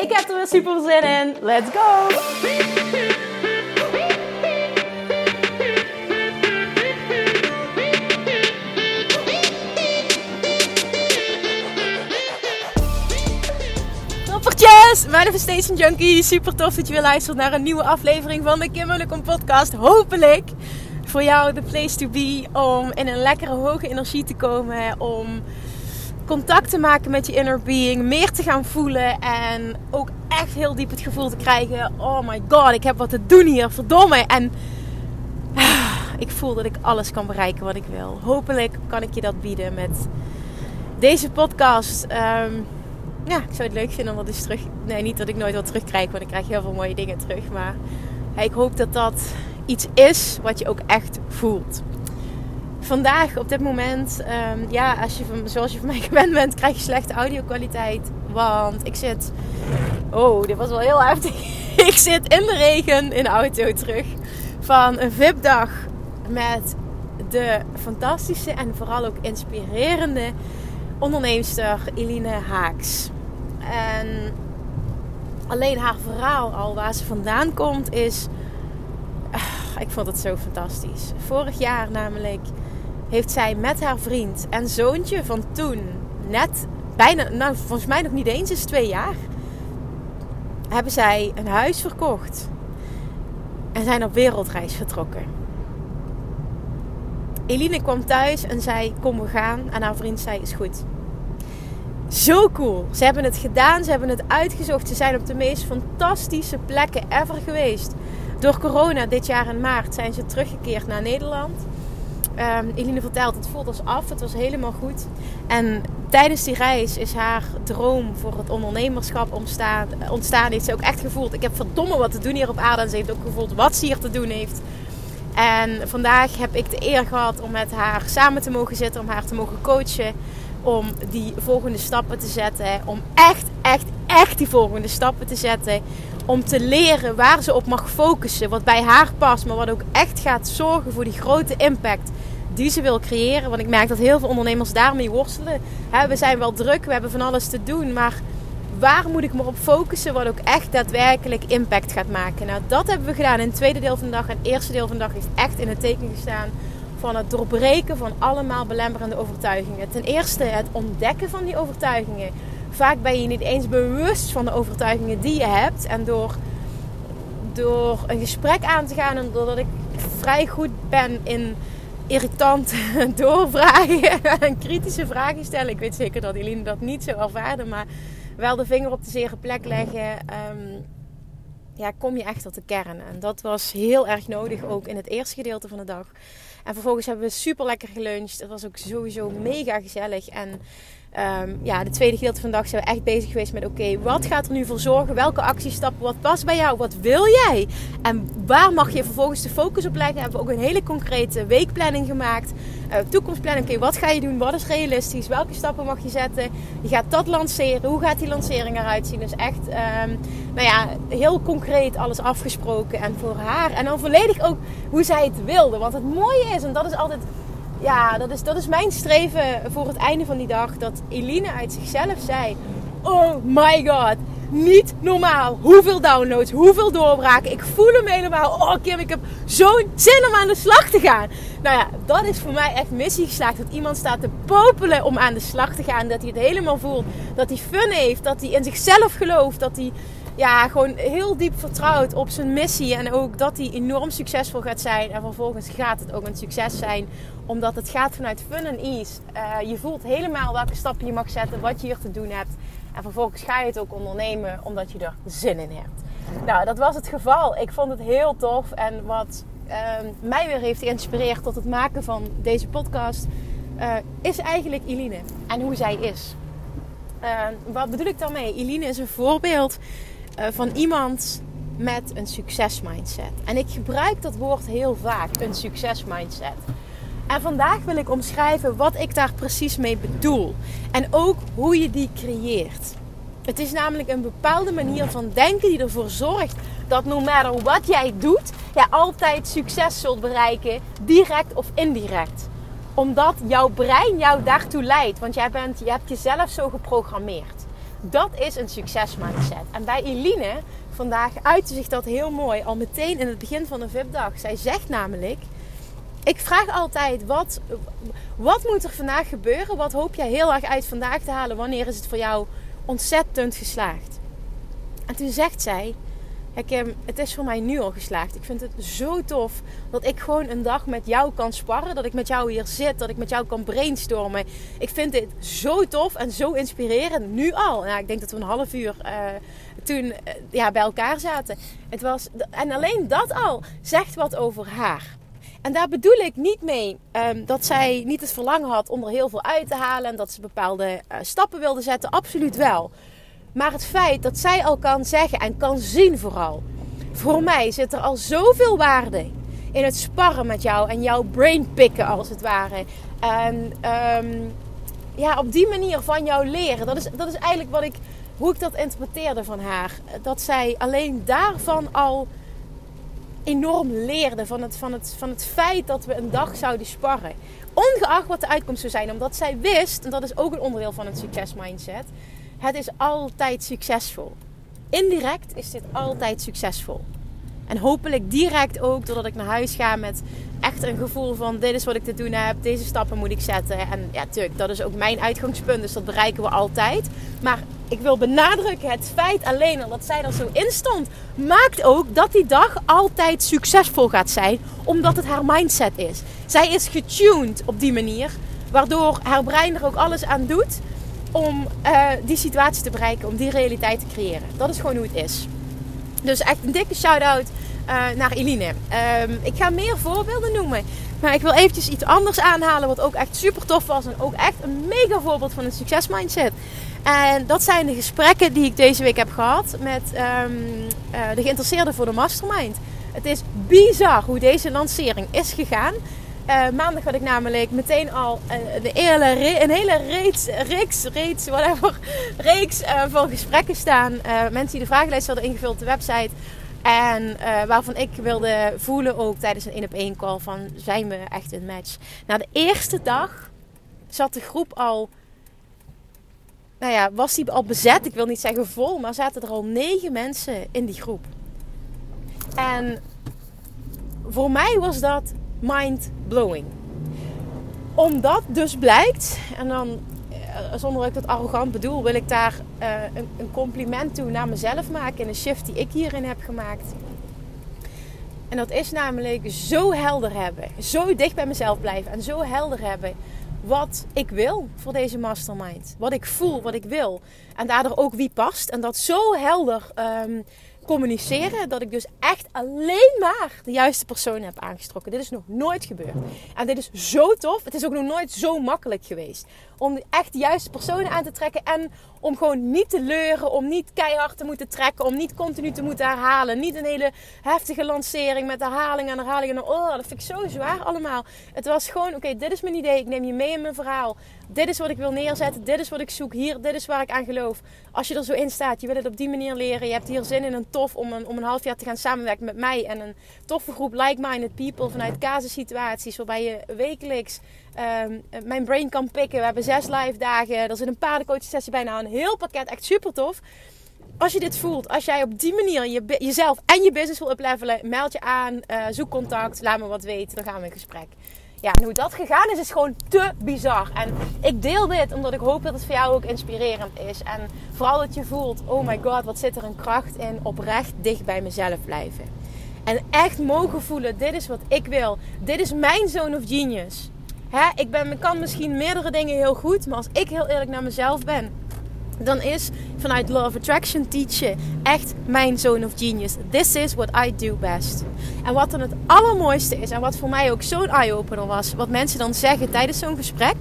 Ik heb er weer super zin in. Let's go! Toppertjes! Manifestation Junkie. Super tof dat je weer luistert naar een nieuwe aflevering van de Kim podcast. Hopelijk voor jou de place to be om in een lekkere hoge energie te komen. Om contact te maken met je inner being, meer te gaan voelen en ook echt heel diep het gevoel te krijgen: oh my god, ik heb wat te doen hier, verdomme. En ik voel dat ik alles kan bereiken wat ik wil. Hopelijk kan ik je dat bieden met deze podcast. Ehm, ja, ik zou het leuk vinden om dat eens terug. Nee, niet dat ik nooit wat terugkrijg, want ik krijg heel veel mooie dingen terug. Maar ik hoop dat dat iets is wat je ook echt voelt vandaag, op dit moment, um, ja, als je van, zoals je van mij gewend bent, krijg je slechte audio-kwaliteit. Want ik zit. Oh, dit was wel heel heftig. ik zit in de regen in de auto terug van een VIP-dag met de fantastische en vooral ook inspirerende onderneemster Eline Haaks. En alleen haar verhaal al waar ze vandaan komt is. Ah, ik vond het zo fantastisch. Vorig jaar namelijk heeft zij met haar vriend en zoontje van toen, net bijna, nou volgens mij nog niet eens is twee jaar, hebben zij een huis verkocht en zijn op wereldreis vertrokken. Eline kwam thuis en zei: Kom, we gaan. En haar vriend zei: Is goed. Zo cool. Ze hebben het gedaan, ze hebben het uitgezocht. Ze zijn op de meest fantastische plekken ever geweest. Door corona dit jaar in maart zijn ze teruggekeerd naar Nederland. Um, Eline vertelt, het voelt als af. Het was helemaal goed. En tijdens die reis is haar droom voor het ondernemerschap ontstaan. ontstaan. Heeft ze ook echt gevoeld, ik heb verdomme wat te doen hier op aarde. En ze heeft ook gevoeld wat ze hier te doen heeft. En vandaag heb ik de eer gehad om met haar samen te mogen zitten. Om haar te mogen coachen. Om die volgende stappen te zetten. Om echt, echt, echt die volgende stappen te zetten. Om te leren waar ze op mag focussen. Wat bij haar past. Maar wat ook echt gaat zorgen voor die grote impact die ze wil creëren. Want ik merk dat heel veel ondernemers daarmee worstelen. we zijn wel druk, we hebben van alles te doen. Maar waar moet ik me op focussen wat ook echt daadwerkelijk impact gaat maken? Nou, dat hebben we gedaan in het tweede deel van de dag. En het eerste deel van de dag heeft echt in het teken gestaan van het doorbreken van allemaal belemmerende overtuigingen. Ten eerste het ontdekken van die overtuigingen. Vaak ben je niet eens bewust van de overtuigingen die je hebt. En door, door een gesprek aan te gaan en doordat ik vrij goed ben in irritant doorvragen en kritische vragen stellen. Ik weet zeker dat Eline dat niet zo ervaarde, maar wel de vinger op de zere plek leggen. Um, ja, kom je echt tot de kern. En dat was heel erg nodig ook in het eerste gedeelte van de dag. En vervolgens hebben we super lekker geluncht. Het was ook sowieso mega gezellig. En Um, ja, de tweede gedeelte van de dag zijn we echt bezig geweest met: oké, wat gaat er nu voor zorgen? Welke actiestappen? Wat past bij jou? Wat wil jij? En waar mag je vervolgens de focus op leggen? Hebben we ook een hele concrete weekplanning gemaakt. Uh, toekomstplanning. Oké, wat ga je doen? Wat is realistisch? Welke stappen mag je zetten? Je gaat dat lanceren. Hoe gaat die lancering eruit zien? Dus echt, um, nou ja, heel concreet alles afgesproken. En voor haar. En dan volledig ook hoe zij het wilde. Want het mooie is, en dat is altijd ja, dat is, dat is mijn streven voor het einde van die dag. Dat Eline uit zichzelf zei: Oh my god, niet normaal. Hoeveel downloads, hoeveel doorbraken. Ik voel hem helemaal. Oh Kim, ik heb zo'n zin om aan de slag te gaan. Nou ja, dat is voor mij echt missie geslaagd. Dat iemand staat te popelen om aan de slag te gaan. Dat hij het helemaal voelt. Dat hij fun heeft. Dat hij in zichzelf gelooft. Dat hij ja, gewoon heel diep vertrouwt op zijn missie. En ook dat hij enorm succesvol gaat zijn. En vervolgens gaat het ook een succes zijn. Omdat het gaat vanuit fun en ease. Uh, je voelt helemaal welke stappen je mag zetten. Wat je hier te doen hebt. En vervolgens ga je het ook ondernemen omdat je er zin in hebt. Nou, dat was het geval. Ik vond het heel tof. En wat uh, mij weer heeft geïnspireerd tot het maken van deze podcast... Uh, is eigenlijk Eline. En hoe zij is. wat bedoel ik daarmee? Eline is een voorbeeld eh, van iemand met een succesmindset. En ik gebruik dat woord heel vaak, een succesmindset. En vandaag wil ik omschrijven wat ik daar precies mee bedoel. En ook hoe je die creëert. Het is namelijk een bepaalde manier van denken die ervoor zorgt dat no matter wat jij doet, jij altijd succes zult bereiken, direct of indirect. Omdat jouw brein jou daartoe leidt, want jij bent, je hebt jezelf zo geprogrammeerd. Dat is een succesmindset. En bij Eline vandaag uitte zich dat heel mooi al meteen in het begin van de VIP-dag. Zij zegt namelijk: Ik vraag altijd: wat, wat moet er vandaag gebeuren? Wat hoop jij heel erg uit vandaag te halen? Wanneer is het voor jou ontzettend geslaagd? En toen zegt zij: ik, het is voor mij nu al geslaagd. Ik vind het zo tof dat ik gewoon een dag met jou kan sparren. Dat ik met jou hier zit. Dat ik met jou kan brainstormen. Ik vind dit zo tof en zo inspirerend. Nu al. Nou, ik denk dat we een half uur uh, toen uh, ja, bij elkaar zaten. Het was, en alleen dat al zegt wat over haar. En daar bedoel ik niet mee um, dat zij niet het verlangen had om er heel veel uit te halen. En dat ze bepaalde uh, stappen wilde zetten. Absoluut wel. Maar het feit dat zij al kan zeggen en kan zien vooral. Voor mij zit er al zoveel waarde in het sparren met jou en jouw brain pikken als het ware. En um, ja, op die manier van jou leren. Dat is, dat is eigenlijk wat ik, hoe ik dat interpreteerde van haar. Dat zij alleen daarvan al enorm leerde. Van het, van, het, van het feit dat we een dag zouden sparren. Ongeacht wat de uitkomst zou zijn. Omdat zij wist, en dat is ook een onderdeel van het succesmindset het is altijd succesvol. Indirect is dit altijd succesvol. En hopelijk direct ook doordat ik naar huis ga met echt een gevoel van dit is wat ik te doen heb, deze stappen moet ik zetten. En ja, natuurlijk, dat is ook mijn uitgangspunt, dus dat bereiken we altijd. Maar ik wil benadrukken, het feit alleen al dat zij er zo in stond, maakt ook dat die dag altijd succesvol gaat zijn, omdat het haar mindset is. Zij is getuned op die manier, waardoor haar brein er ook alles aan doet om uh, die situatie te bereiken, om die realiteit te creëren. Dat is gewoon hoe het is. Dus echt een dikke shout-out uh, naar Eline. Um, ik ga meer voorbeelden noemen. Maar ik wil eventjes iets anders aanhalen wat ook echt super tof was. En ook echt een mega voorbeeld van een succesmindset. En dat zijn de gesprekken die ik deze week heb gehad met um, uh, de geïnteresseerden voor de mastermind. Het is bizar hoe deze lancering is gegaan. Uh, maandag had ik namelijk meteen al de hele, een hele reeks, reeks, reeks, whatever, reeks uh, van gesprekken staan. mensen die de vragenlijst hadden ingevuld op de website. En waarvan ik wilde voelen ook tijdens een 1 op 1 call van zijn we echt een match. Na de eerste dag zat de groep al, nou ja, was die al bezet. Ik wil niet zeggen vol, maar zaten er al negen mensen in die groep. En voor mij was dat mind blowing. Omdat dus blijkt, en dan eh, zonder dat ik dat arrogant bedoel, wil ik daar uh, een, een, compliment toe naar mezelf maken in een shift die ik hierin heb gemaakt. En dat is namelijk zo helder hebben, zo dicht bij mezelf blijven en zo helder hebben wat ik wil voor deze mastermind. Wat ik voel, wat ik wil. En daardoor ook wie past. En dat zo helder um, communiceren dat ik dus echt alleen maar de juiste persoon heb aangestrokken. Dit is nog nooit gebeurd. En dit is zo tof. Het is ook nog nooit zo makkelijk geweest. Om echt de juiste personen aan te trekken. En om gewoon niet te leuren. Om niet keihard te moeten trekken. Om niet continu te moeten herhalen. Niet een hele heftige lancering met herhaling en herhaling. En oh, dat vind ik zo zwaar allemaal. Het was gewoon, oké, dit is mijn idee. Ik neem je mee in mijn verhaal. Dit is wat ik wil neerzetten. Dit is wat ik zoek. Hier, dit is waar ik aan geloof. Als je er zo in staat, je wil het op die manier leren. Je hebt hier zin in een tof om een, om een half jaar te gaan samenwerken met mij. En een toffe groep like-minded people vanuit casissituaties. Waarbij je wekelijks um, mijn brain kan pikken. We hebben zes live dagen. Er zit een paardencoach sessie bij. Nou, een heel pakket. Echt super tof. Als je dit voelt, als jij op die manier je, jezelf en je business wil uplevelen, meld je aan, uh, zoek contact, laat me wat weten, dan gaan we in gesprek. Ja, en hoe dat gegaan is, is gewoon te bizar. En ik deel dit omdat ik hoop dat het voor jou ook inspirerend is. En vooral dat je voelt, oh my god, wat zit er een kracht in oprecht dicht bij mezelf blijven. En echt mogen voelen, dit is wat ik wil. Dit is mijn zone of genius. Hè, ik, ben, kan misschien meerdere dingen heel goed, maar als ik heel eerlijk naar mezelf ben, dan is vanuit Law of Attraction teachen echt mijn zone of genius. This is what I do best. En wat dan het allermooiste is, en wat voor mij ook zo'n eye-opener was, wat mensen dan zeggen tijdens zo'n gesprek,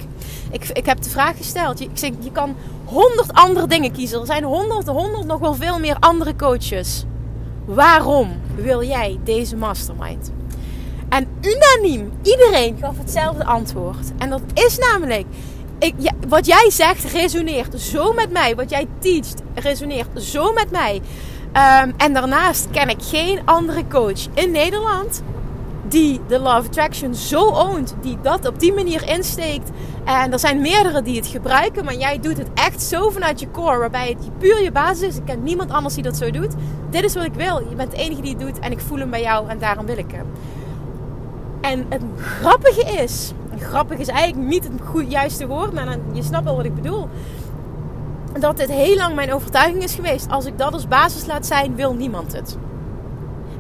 Ik, ik heb de vraag gesteld. Je, ik zeg, je kan honderd andere dingen kiezen. Er zijn honderd, honderd, nog wel veel meer andere coaches. Waarom wil jij deze mastermind? En unaniem, iedereen gaf hetzelfde antwoord. En dat is namelijk, ik, wat jij zegt resoneert zo met mij. Wat jij teacht resoneert zo met mij. Um, en daarnaast ken ik geen andere coach in Nederland die de Love Attraction zo oont, die dat op die manier insteekt. En er zijn meerdere die het gebruiken, maar jij doet het echt zo vanuit je core, waarbij het puur je basis is. Ik ken niemand anders die dat zo doet. Dit is wat ik wil. Je bent de enige die het doet en ik voel hem bij jou en daarom wil ik hem. En het grappige is, grappig is eigenlijk niet het goed, juiste woord, maar je snapt wel wat ik bedoel. Dat dit heel lang mijn overtuiging is geweest. Als ik dat als basis laat zijn, wil niemand het.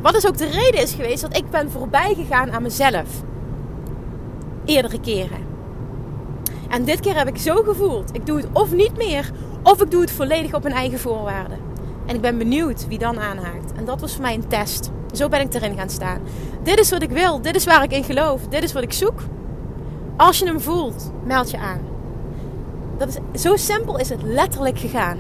Wat dus ook de reden is geweest dat ik ben voorbij gegaan aan mezelf. Eerdere keren. En dit keer heb ik zo gevoeld. Ik doe het of niet meer, of ik doe het volledig op mijn eigen voorwaarden. En ik ben benieuwd wie dan aanhaakt. En dat was voor mij een test. Zo ben ik erin gaan staan. Dit is wat ik wil. Dit is waar ik in geloof. Dit is wat ik zoek. Als je hem voelt, meld je aan. Dat is, zo simpel is het letterlijk gegaan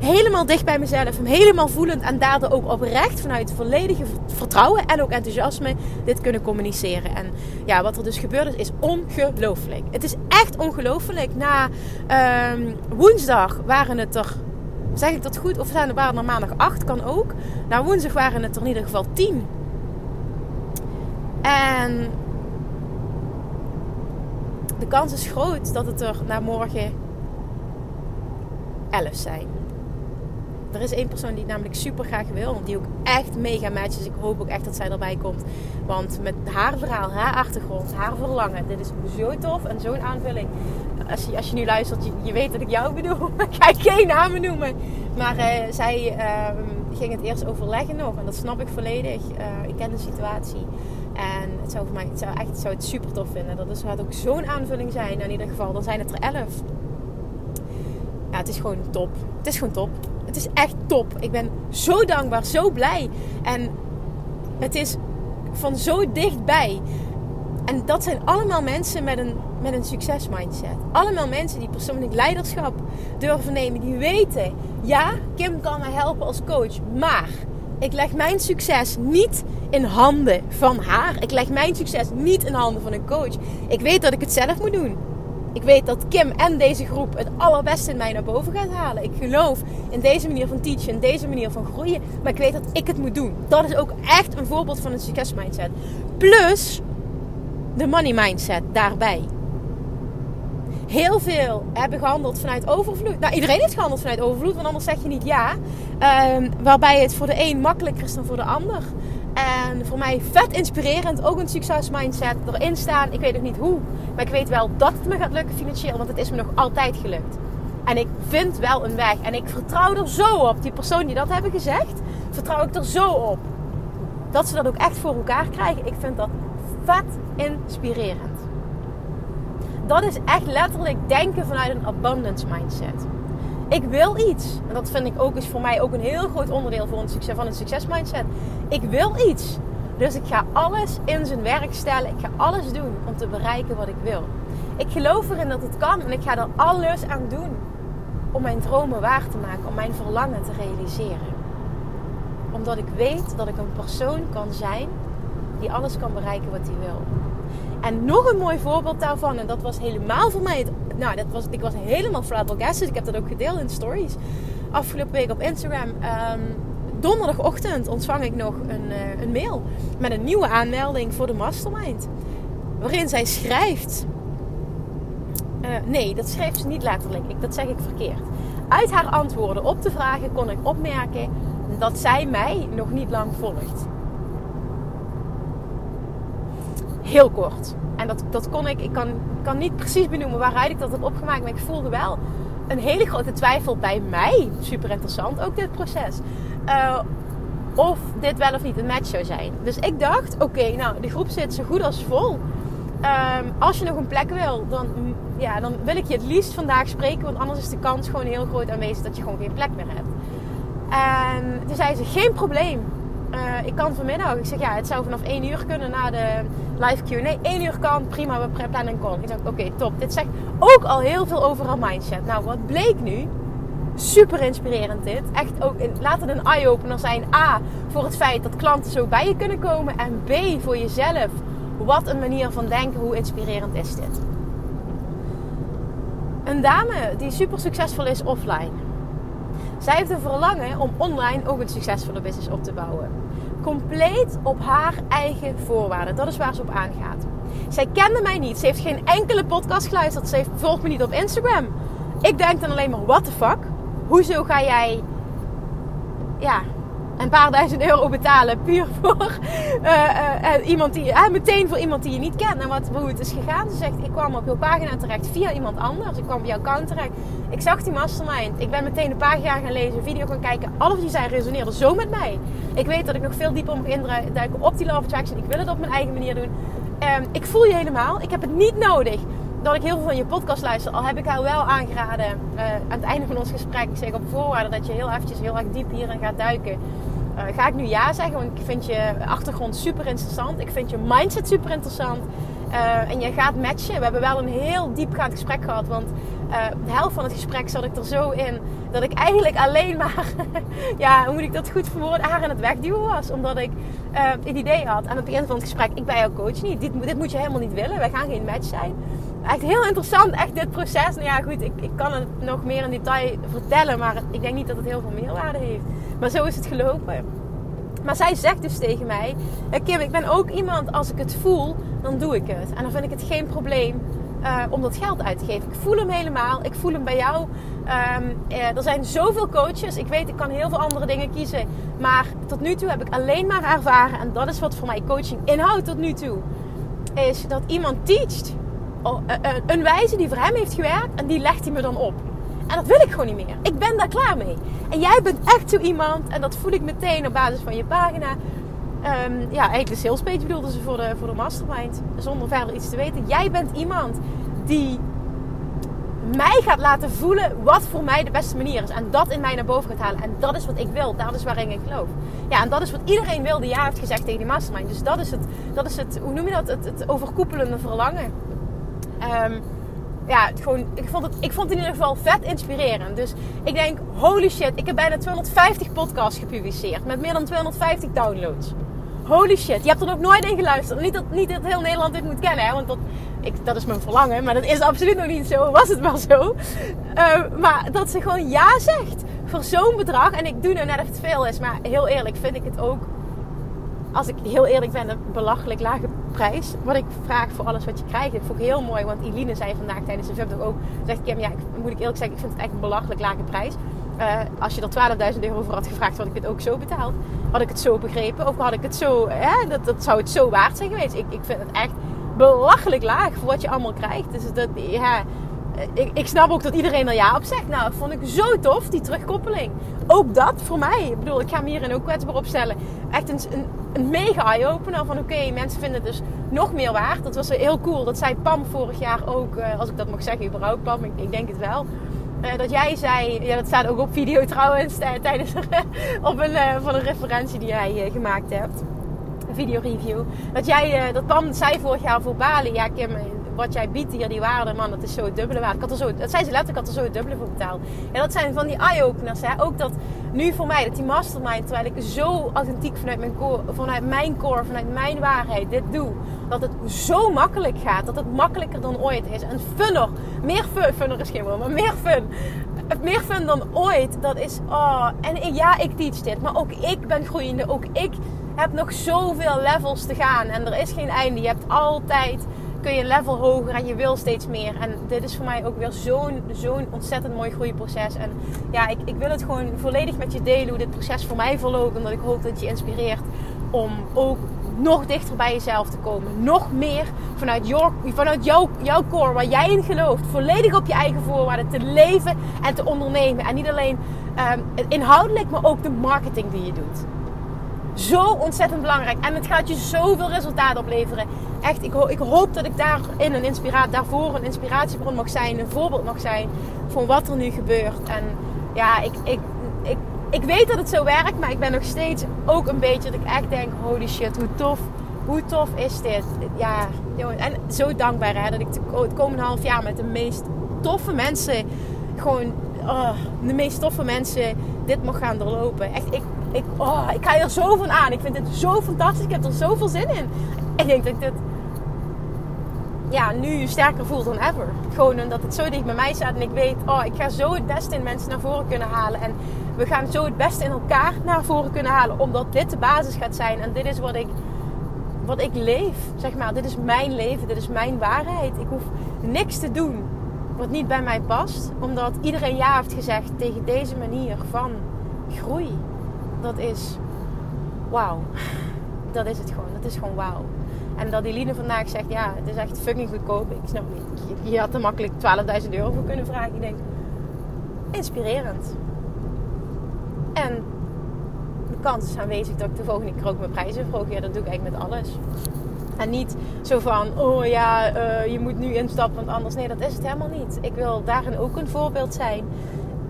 helemaal dicht bij mezelf. Hem helemaal voelend en daardoor ook oprecht vanuit volledige vertrouwen en ook enthousiasme dit kunnen communiceren. En ja, wat er dus gebeurd is, is ongelooflijk. Het is echt ongelooflijk. Na ehm, woensdag waren het er, zeg ik dat goed? Of zijn er waren er maandag acht, kan ook. Na woensdag waren het er in ieder geval tien. En de kans is groot dat het er na morgen 11 zijn. Er is één persoon die het namelijk super graag wil. Die ook echt mega matcht. Dus ik hoop ook echt dat zij erbij komt. Want met haar verhaal, haar achtergrond, haar verlangen. Dit is zo tof en zo'n aanvulling. Als je, als je nu luistert, je, weet dat ik jou bedoel. ik ga geen namen noemen. Maar uh, zij uh, ging het eerst overleggen nog. En dat snap ik volledig. Uh, ik ken de situatie. En het zou voor mij het zou echt zou het super tof vinden. Dat zou ook zo'n aanvulling zijn. In ieder geval, dan zijn het er elf. Ja, het is gewoon top. Het is gewoon top. Het is echt top. Ik ben zo dankbaar, zo blij. En het is van zo dichtbij. En dat zijn allemaal mensen met een, met een succesmindset. Allemaal mensen die persoonlijk leiderschap durven nemen. Die weten, ja, Kim kan mij helpen als coach. Maar ik leg mijn succes niet in handen van haar. Ik leg mijn succes niet in handen van een coach. Ik weet dat ik het zelf moet doen. Ik weet dat Kim en deze groep het allerbeste in mij naar boven gaat halen. Ik geloof in deze manier van teachen, in deze manier van groeien. Maar ik weet dat ik het moet doen. Dat is ook echt een voorbeeld van een succesmindset. Plus de money mindset daarbij. Heel veel hebben gehandeld vanuit overvloed. Nou, iedereen heeft gehandeld vanuit overvloed, want anders zeg je niet ja. Um, waarbij het voor de een makkelijker is dan voor de ander. En voor mij vet inspirerend. Ook een succesmindset erin staan. Ik weet nog niet hoe. Maar ik weet wel dat het me gaat lukken financieel. Want het is me nog altijd gelukt. En ik vind wel een weg. En ik vertrouw er zo op. Die persoon die dat hebben gezegd. Vertrouw ik er zo op. Dat ze dat ook echt voor elkaar krijgen. Ik vind dat vet inspirerend. Dat is echt letterlijk denken vanuit een abundance mindset ik wil iets. En dat vind ik ook, is voor mij ook een heel groot onderdeel voor een succes, van een succesmindset. Ik wil iets. Dus ik ga alles in zijn werk stellen. Ik ga alles doen om te bereiken wat ik wil. Ik geloof erin dat het kan en ik ga er alles aan doen om mijn dromen waar te maken, om mijn verlangen te realiseren. Omdat ik weet dat ik een persoon kan zijn die alles kan bereiken wat hij wil. En nog een mooi voorbeeld daarvan, en dat was helemaal voor mij nou, dat was, ik was helemaal flabbergasted. Ik heb dat ook gedeeld in stories. Afgelopen week op Instagram. Um, donderdagochtend ontvang ik nog een, uh, een mail met een nieuwe aanmelding voor de Mastermind. Waarin zij schrijft. Uh, nee, dat schreef ze niet letterlijk. Ik, dat zeg ik verkeerd. Uit haar antwoorden op de vragen kon ik opmerken dat zij mij nog niet lang volgt. Heel kort. En dat, dat kon ik, ik kan, kan niet precies benoemen waaruit ik dat heb opgemaakt. Maar ik voelde wel een hele grote twijfel bij mij. Super interessant, ook dit proces. Uh, of dit wel of niet een match zou zijn. Dus ik dacht, oké, nou, de groep zit zo goed als vol. Um, als je nog een plek wil, dan, ja, dan wil ik je het liefst vandaag spreken. Want anders is de kans gewoon heel groot aanwezig dat je gewoon geen plek meer hebt. En toen zei ze, geen probleem. Uh, ik kan vanmiddag. Ik zeg ja, het zou vanaf 1 uur kunnen na de live Q&A. 1 uur kan, prima, we plannen een call. Ik zeg oké, top. Dit zegt ook al heel veel over haar mindset. Nou, wat bleek nu? Super inspirerend dit. Echt ook, laat het een eye-opener zijn. A, voor het feit dat klanten zo bij je kunnen komen. En B, voor jezelf. Wat een manier van denken. Hoe inspirerend is dit? Een dame die super succesvol is offline. Zij heeft een verlangen om online ook een succesvolle business op te bouwen. Compleet op haar eigen voorwaarden. Dat is waar ze op aangaat. Zij kende mij niet. Ze heeft geen enkele podcast geluisterd. Ze heeft, volgt me niet op Instagram. Ik denk dan alleen maar, what the fuck? Hoezo ga jij ja, een paar duizend euro betalen puur voor uh, iemand die, meteen voor iemand die je niet kent. En wat, hoe het is gegaan. Ze zegt, ik kwam op jouw pagina terecht via iemand anders. Ik kwam op jouw account terecht. Ik zag die mastermind. Ik ben meteen de pagina gaan lezen, video gaan kijken. Alles die zij resoneerde zo met mij. Ik weet dat ik nog veel dieper mag induiken op die Love Attraction. Ik wil het op mijn eigen manier doen. Um, ik voel je helemaal. Ik heb het niet nodig dat ik heel veel van je podcast luister. Al heb ik haar wel aangeraden uh, aan het einde van ons gesprek. Ik zeg op voorwaarde dat je heel eventjes heel erg diep hierin gaat duiken. Uh, ga ik nu ja zeggen, want ik vind je achtergrond super interessant. Ik vind je mindset super interessant. Uh, en je gaat matchen. We hebben wel een heel diepgaand gesprek gehad. Want de helft van het gesprek zat ik er zo in dat ik eigenlijk alleen maar, ja, hoe moet ik dat goed verwoorden, haar aan het wegduwen was. Omdat ik het idee had aan het begin van het gesprek: ik ben jouw coach niet. Dit, dit moet je helemaal niet willen. Wij gaan geen match zijn echt heel interessant, echt dit proces. Nou ja, goed, ik, ik kan het nog meer in detail vertellen, maar ik denk niet dat het heel veel meerwaarde heeft. Maar zo is het gelopen. Maar zij zegt dus tegen mij: Kim, ik ben ook iemand, als ik het voel, dan doe ik het. En dan vind ik het geen probleem uh, om dat geld uit te geven. Ik voel hem helemaal. Ik voel hem bij jou. Um, uh, er zijn zoveel coaches. Ik weet, ik kan heel veel andere dingen kiezen. Maar tot nu toe heb ik alleen maar ervaren. En dat is wat voor mij coaching inhoudt tot nu toe. Is dat iemand teacht eh, eh, een wijze die voor hem heeft gewerkt en die legt hij me dan op. En dat wil ik gewoon niet meer. Ik ben daar klaar mee. En jij bent echt zo iemand, en dat voel ik meteen op basis van je pagina. Um, ja, eigenlijk de sales page bedoelde ze voor de, voor de mastermind. Zonder verder iets te weten. Jij bent iemand die mij gaat laten voelen wat voor mij de beste manier is. En dat in mij naar boven gaat halen. En dat is wat ik wil. Dat is waarin ik geloof. Ja, en dat is wat iedereen wil die ja heeft gezegd tegen die mastermind. Dus dat is het, dat is het hoe noem je dat? Het, het overkoepelende verlangen. Um, ja, gewoon, ik, vond het, ik vond het in ieder geval vet inspirerend. Dus ik denk, holy shit, ik heb bijna 250 podcasts gepubliceerd. Met meer dan 250 downloads. Holy shit, je hebt er nog nooit in geluisterd. Niet dat, niet dat heel Nederland dit moet kennen, hè, want dat, ik, dat is mijn verlangen. Maar dat is absoluut nog niet zo. Was het wel zo. Uh, maar dat ze gewoon ja zegt voor zo'n bedrag. En ik doe nu net of het veel is. Maar heel eerlijk vind ik het ook als ik heel eerlijk ben, een belachelijk lage prijs. Wat ik vraag voor alles wat je krijgt. Ik vond het heel mooi, want Eline zei vandaag tijdens de VIP ook. Zegt Kim, ja, ik, moet ik eerlijk zeggen, ik vind het echt een belachelijk lage prijs. Uh, als je er 12.000 euro voor had gevraagd, had ik het ook zo betaald. Had ik het zo begrepen, of had ik het zo, hè, dat, dat zou het zo waard zijn geweest. Ik, ik vind het echt belachelijk laag voor wat je allemaal krijgt. Dus dat, ja, ik, ik, snap ook dat iedereen er ja op zegt. Nou, dat vond ik zo tof, die terugkoppeling. Ook dat voor mij. Ik bedoel, ik ga me hierin ook kwetsbaar opstellen. Echt een, een, mega eye-opener van oké, mensen vinden het dus nog meer waard. Dat was heel cool. Dat zei Pam vorig jaar ook, uh, als ik dat mag zeggen, überhaupt Pam, ik, denk het wel. Uh, dat jij zei, ja dat staat ook op video trouwens, tijdens op een, van een referentie die jij gemaakt hebt. Een video review. Dat jij, dat Pam zei vorig jaar voor Bali, ja Kim, wat jij biedt hier, die waarde, man, dat is zo het dubbele waard. Ik had zo, dat zei ze letterlijk, ik had er zo het dubbele voor betaald. En dat zijn van die eye-openers. Ook dat nu voor mij, dat die mastermind, terwijl ik zo authentiek vanuit mijn, core, vanuit mijn core, vanuit mijn waarheid dit doe. Dat het zo makkelijk gaat. Dat het makkelijker dan ooit is. En funner, meer fun, funner is geen woord, maar meer fun. Meer fun dan ooit. Dat is, oh. En ja, ik teach dit. Maar ook ik ben groeiende. Ook ik heb nog zoveel levels te gaan. En er is geen einde. Je hebt altijd kun je level hoger en je wil steeds meer. En dit is voor mij ook weer zo'n zo'n ontzettend mooi groeiproces. En ja, ik, ik wil het gewoon volledig met je delen hoe dit proces voor mij verloopt. Omdat ik hoop dat je inspireert om ook nog dichter bij jezelf te komen. Nog meer vanuit, your, vanuit jouw, jouw core, waar jij in gelooft. Volledig op je eigen voorwaarden te leven en te ondernemen. En niet alleen um, inhoudelijk, maar ook de marketing die je doet zo ontzettend belangrijk. En het gaat je zoveel resultaat opleveren. Echt, ik, ik hoop dat ik daarin een inspiratie, daarvoor een inspiratiebron mag zijn. Een voorbeeld mag zijn van wat er nu gebeurt. En ja, ik, ik, ik ik weet dat het zo werkt, maar ik ben nog steeds ook een beetje dat ik echt denk: holy shit, hoe tof, hoe tof is dit? Ja, en zo dankbaar hè, dat ik het komende half jaar met de meest toffe mensen, gewoon oh, de meest toffe mensen, dit mag gaan doorlopen. Echt, ik, ik, oh, ik ga er zo van aan. Ik vind het zo fantastisch. Ik heb er zoveel zin in. Ik denk dat ik dit ja, nu sterker voel dan ever. Gewoon omdat het zo dicht bij mij staat en ik weet, oh, ik ga zo het beste in mensen naar voren kunnen halen. En we gaan zo het beste in elkaar naar voren kunnen halen, omdat dit de basis gaat zijn. En dit is wat ik, wat ik leef, zeg maar. Dit is mijn leven, dit is mijn waarheid. Ik hoef niks te doen wat niet bij mij past, omdat iedereen ja heeft gezegd tegen deze manier van groei. Dat is wauw. Dat is het gewoon. Dat is gewoon wauw. En dat Eline vandaag zegt, ja, het is echt fucking goedkoop. Ik snap niet. Je, had er makkelijk 12.000 euro voor kunnen vragen. Ik denk, inspirerend. En de kans is aanwezig dat ik de volgende keer ook mijn prijzen verhoog. Ja, dat doe ik eigenlijk met alles. En niet zo van, oh ja, uh, je moet nu instappen, want anders. Nee, dat is het helemaal niet. Ik wil daarin ook een voorbeeld zijn.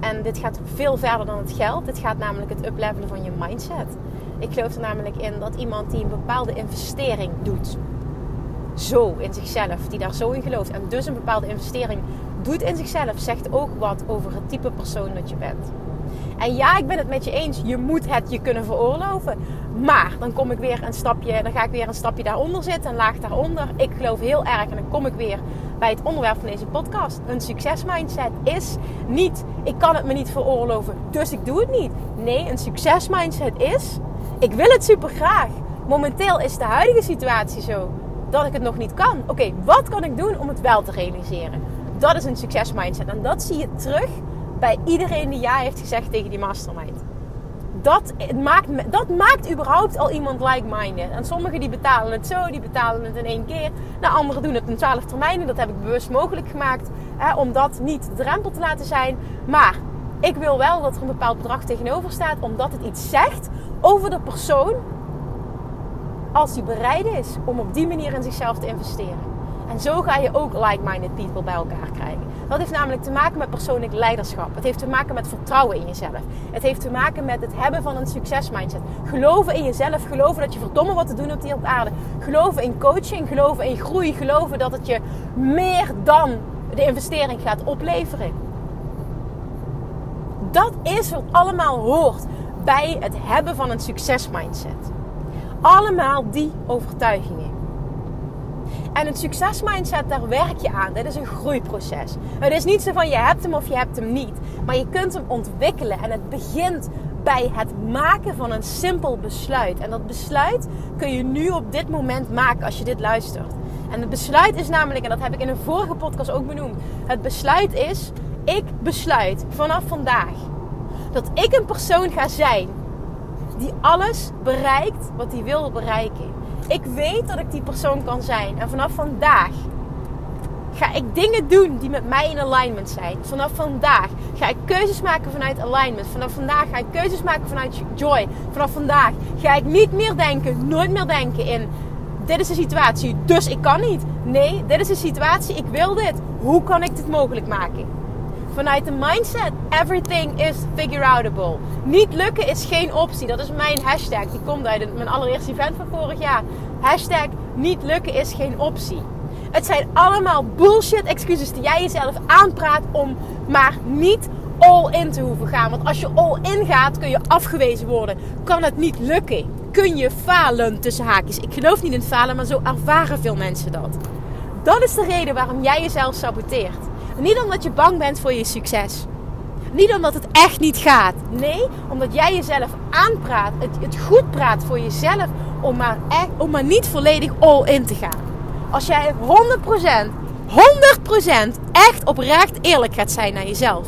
En dit gaat veel verder dan het geld. Dit gaat namelijk het uplevelen van je mindset. Ik geloof er namelijk in dat iemand die een bepaalde investering doet, zo in zichzelf, die daar zo in gelooft en dus een bepaalde investering doet in zichzelf, zegt ook wat over het type persoon dat je bent. En ja, ik ben het met je eens. Je moet het je kunnen veroorloven. Maar dan kom ik weer een stapje, dan ga ik weer een stapje daaronder zitten, een laag daaronder. Ik geloof heel erg en dan kom ik weer bij het onderwerp van deze podcast. Een succesmindset is niet, ik kan het me niet veroorloven, dus ik doe het niet. Nee, een succesmindset is, ik wil het super graag. Momenteel is de huidige situatie zo dat ik het nog niet kan. Oké, wat kan ik doen om het wel te realiseren? Dat is een succesmindset. En dat zie je terug bij iedereen die ja heeft gezegd tegen die mastermind. Dat maakt, dat maakt überhaupt al iemand like-minded. En sommigen die betalen het zo, die betalen het in één keer. Nou, anderen doen het in twaalf termijnen. Dat heb ik bewust mogelijk gemaakt. Hè, om dat niet de drempel te laten zijn. Maar ik wil wel dat er een bepaald bedrag tegenover staat. Omdat het iets zegt over de persoon. Als die bereid is om op die manier in zichzelf te investeren. En zo ga je ook like-minded people bij elkaar krijgen. Dat heeft namelijk te maken met persoonlijk leiderschap. Het heeft te maken met vertrouwen in jezelf. Het heeft te maken met het hebben van een succesmindset. Geloven in jezelf. Geloven dat je verdomme wat te doen hebt hier op aarde. Geloven in coaching. Geloven in groei. Geloven dat het je meer dan de investering gaat opleveren. Dat is wat allemaal hoort bij het hebben van een succesmindset. Allemaal die overtuigingen. En het succesmindset, daar werk je aan. Dit is een groeiproces. Het is niet zo van je hebt hem of je hebt hem niet. Maar je kunt hem ontwikkelen. En het begint bij het maken van een simpel besluit. En dat besluit kun je nu op dit moment maken als je dit luistert. En het besluit is namelijk, en dat heb ik in een vorige podcast ook benoemd. Het besluit is, ik besluit vanaf vandaag dat ik een persoon ga zijn die alles bereikt wat hij wil bereiken. Ik weet dat ik die persoon kan zijn. En vanaf vandaag ga ik dingen doen die met mij in alignment zijn. Vanaf vandaag ga ik keuzes maken vanuit alignment. Vanaf vandaag ga ik keuzes maken vanuit joy. Vanaf vandaag ga ik niet meer denken, nooit meer denken in dit is de situatie, dus ik kan niet. Nee, dit is de situatie, ik wil dit. Hoe kan ik dit mogelijk maken? Vanuit de mindset, everything is figure outable. Niet lukken is geen optie. Dat is mijn hashtag. Die komt uit mijn allereerste event van vorig jaar. Hashtag niet lukken is geen optie. Het zijn allemaal bullshit excuses die jij jezelf aanpraat om maar niet all in te hoeven gaan. Want als je all in gaat, kun je afgewezen worden. Kan het niet lukken. Kun je falen tussen haakjes. Ik geloof niet in falen, maar zo ervaren veel mensen dat. Dat is de reden waarom jij jezelf saboteert. Niet omdat je bang bent voor je succes. Niet omdat het echt niet gaat. Nee, omdat jij jezelf aanpraat, het, het goed praat voor jezelf om maar, echt, om maar niet volledig all in te gaan. Als jij 100%, 100% echt oprecht eerlijk gaat zijn naar jezelf,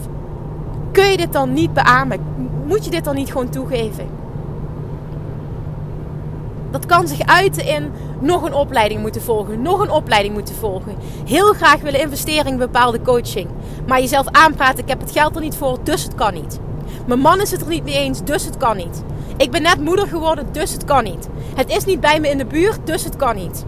kun je dit dan niet beamen? Moet je dit dan niet gewoon toegeven? Dat kan zich uiten in nog een opleiding moeten volgen, nog een opleiding moeten volgen. Heel graag willen investeren in bepaalde coaching. Maar jezelf aanpraten, ik heb het geld er niet voor, dus het kan niet. Mijn man is het er niet mee eens, dus het kan niet. Ik ben net moeder geworden, dus het kan niet. Het is niet bij me in de buurt, dus het kan niet.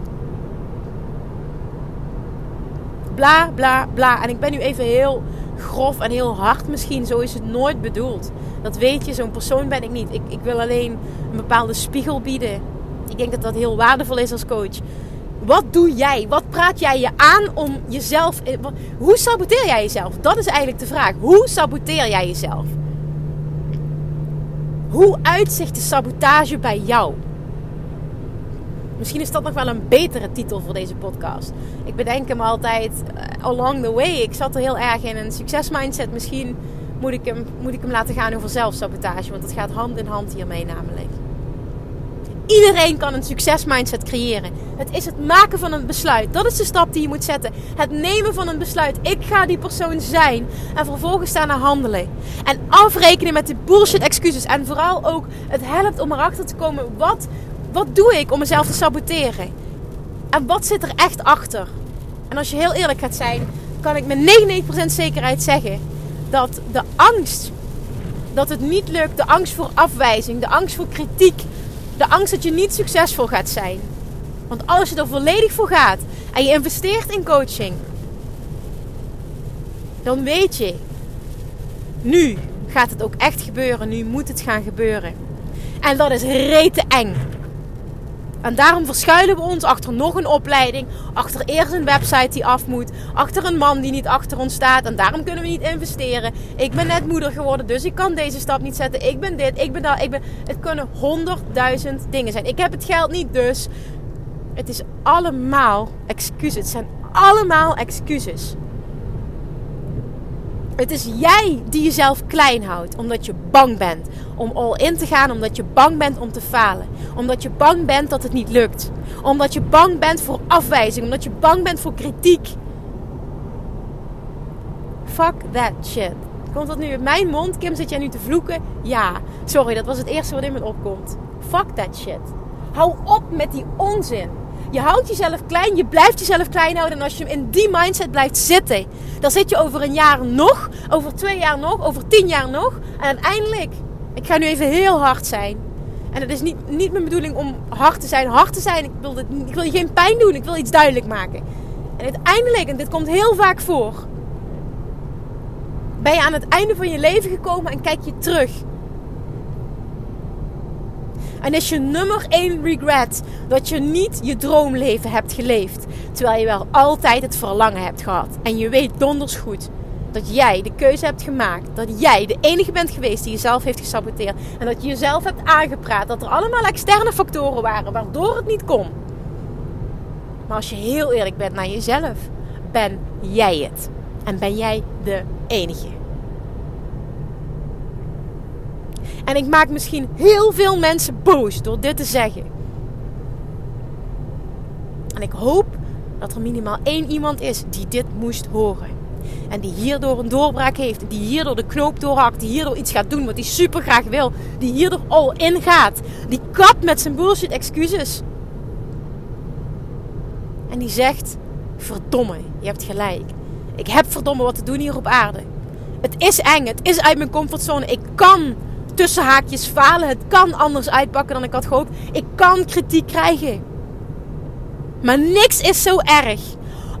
Bla, bla, bla. En ik ben nu even heel grof en heel hard misschien. Zo is het nooit bedoeld. Dat weet je, zo'n persoon ben ik niet. Ik, ik wil alleen een bepaalde spiegel bieden. Ik denk dat dat heel waardevol is als coach. Wat doe jij? Wat praat jij je aan om jezelf. Hoe saboteer jij jezelf? Dat is eigenlijk de vraag. Hoe saboteer jij jezelf? Hoe uitzicht de sabotage bij jou? Misschien is dat nog wel een betere titel voor deze podcast. Ik bedenk hem altijd uh, along the way. Ik zat er heel erg in een succesmindset. Misschien moet ik, hem, moet ik hem laten gaan over zelfsabotage. Want het gaat hand in hand hiermee namelijk. Iedereen kan een succesmindset creëren. Het is het maken van een besluit. Dat is de stap die je moet zetten. Het nemen van een besluit. Ik ga die persoon zijn. En vervolgens naar handelen. En afrekenen met de bullshit excuses. En vooral ook, het helpt om erachter te komen. Wat, wat doe ik om mezelf te saboteren? En wat zit er echt achter? En als je heel eerlijk gaat zijn, kan ik met 99% zekerheid zeggen dat de angst dat het niet lukt, de angst voor afwijzing, de angst voor kritiek, de angst dat je niet succesvol gaat zijn. Want als je er volledig voor gaat en je investeert in coaching, dan weet je, nu gaat het ook echt gebeuren, nu moet het gaan gebeuren. En dat is rete eng. En daarom verschuilen we ons achter nog een opleiding, achter eerst een website die af moet, achter een man die niet achter ons staat. En daarom kunnen we niet investeren. Ik ben net moeder geworden, dus ik kan deze stap niet zetten. Ik ben dit, ik ben dat, ik ben. Het kunnen honderdduizend dingen zijn. Ik heb het geld niet, dus. Het is allemaal excuses. Het zijn allemaal excuses. Het is jij die jezelf klein houdt omdat je bang bent om all in te gaan, omdat je bang bent om te falen, omdat je bang bent dat het niet lukt, omdat je bang bent voor afwijzing, omdat je bang bent voor kritiek. Fuck that shit. Komt dat nu in mijn mond? Kim, zit jij nu te vloeken? Ja. Sorry, dat was het eerste wat in me opkomt. Fuck that shit. Hou op met die onzin. Je houdt jezelf klein, je blijft jezelf klein houden. En als je in die mindset blijft zitten, dan zit je over een jaar nog, over twee jaar nog, over tien jaar nog. En uiteindelijk, ik ga nu even heel hard zijn. En het is niet, niet mijn bedoeling om hard te zijn. Hard te zijn, ik wil, dit, ik wil je geen pijn doen, ik wil iets duidelijk maken. En uiteindelijk, en dit komt heel vaak voor, ben je aan het einde van je leven gekomen en kijk je terug. En is je nummer één regret dat je niet je droomleven hebt geleefd. Terwijl je wel altijd het verlangen hebt gehad. En je weet donders goed dat jij de keuze hebt gemaakt. Dat jij de enige bent geweest die jezelf heeft gesaboteerd. En dat je jezelf hebt aangepraat. Dat er allemaal externe factoren waren waardoor het niet kon. Maar als je heel eerlijk bent naar jezelf, ben jij het. En ben jij de enige. En ik maak misschien heel veel mensen boos door dit te zeggen. En ik hoop dat er minimaal één iemand is die dit moest horen. En die hierdoor een doorbraak heeft. Die hierdoor de knoop doorhakt. Die hierdoor iets gaat doen wat hij super graag wil. Die hierdoor all in gaat. Die kapt met zijn bullshit excuses. En die zegt: Verdomme, je hebt gelijk. Ik heb verdomme wat te doen hier op aarde. Het is eng. Het is uit mijn comfortzone. Ik kan tussen haakjes falen. Het kan anders uitpakken dan ik had gehoopt. Ik kan kritiek krijgen. Maar niks is zo erg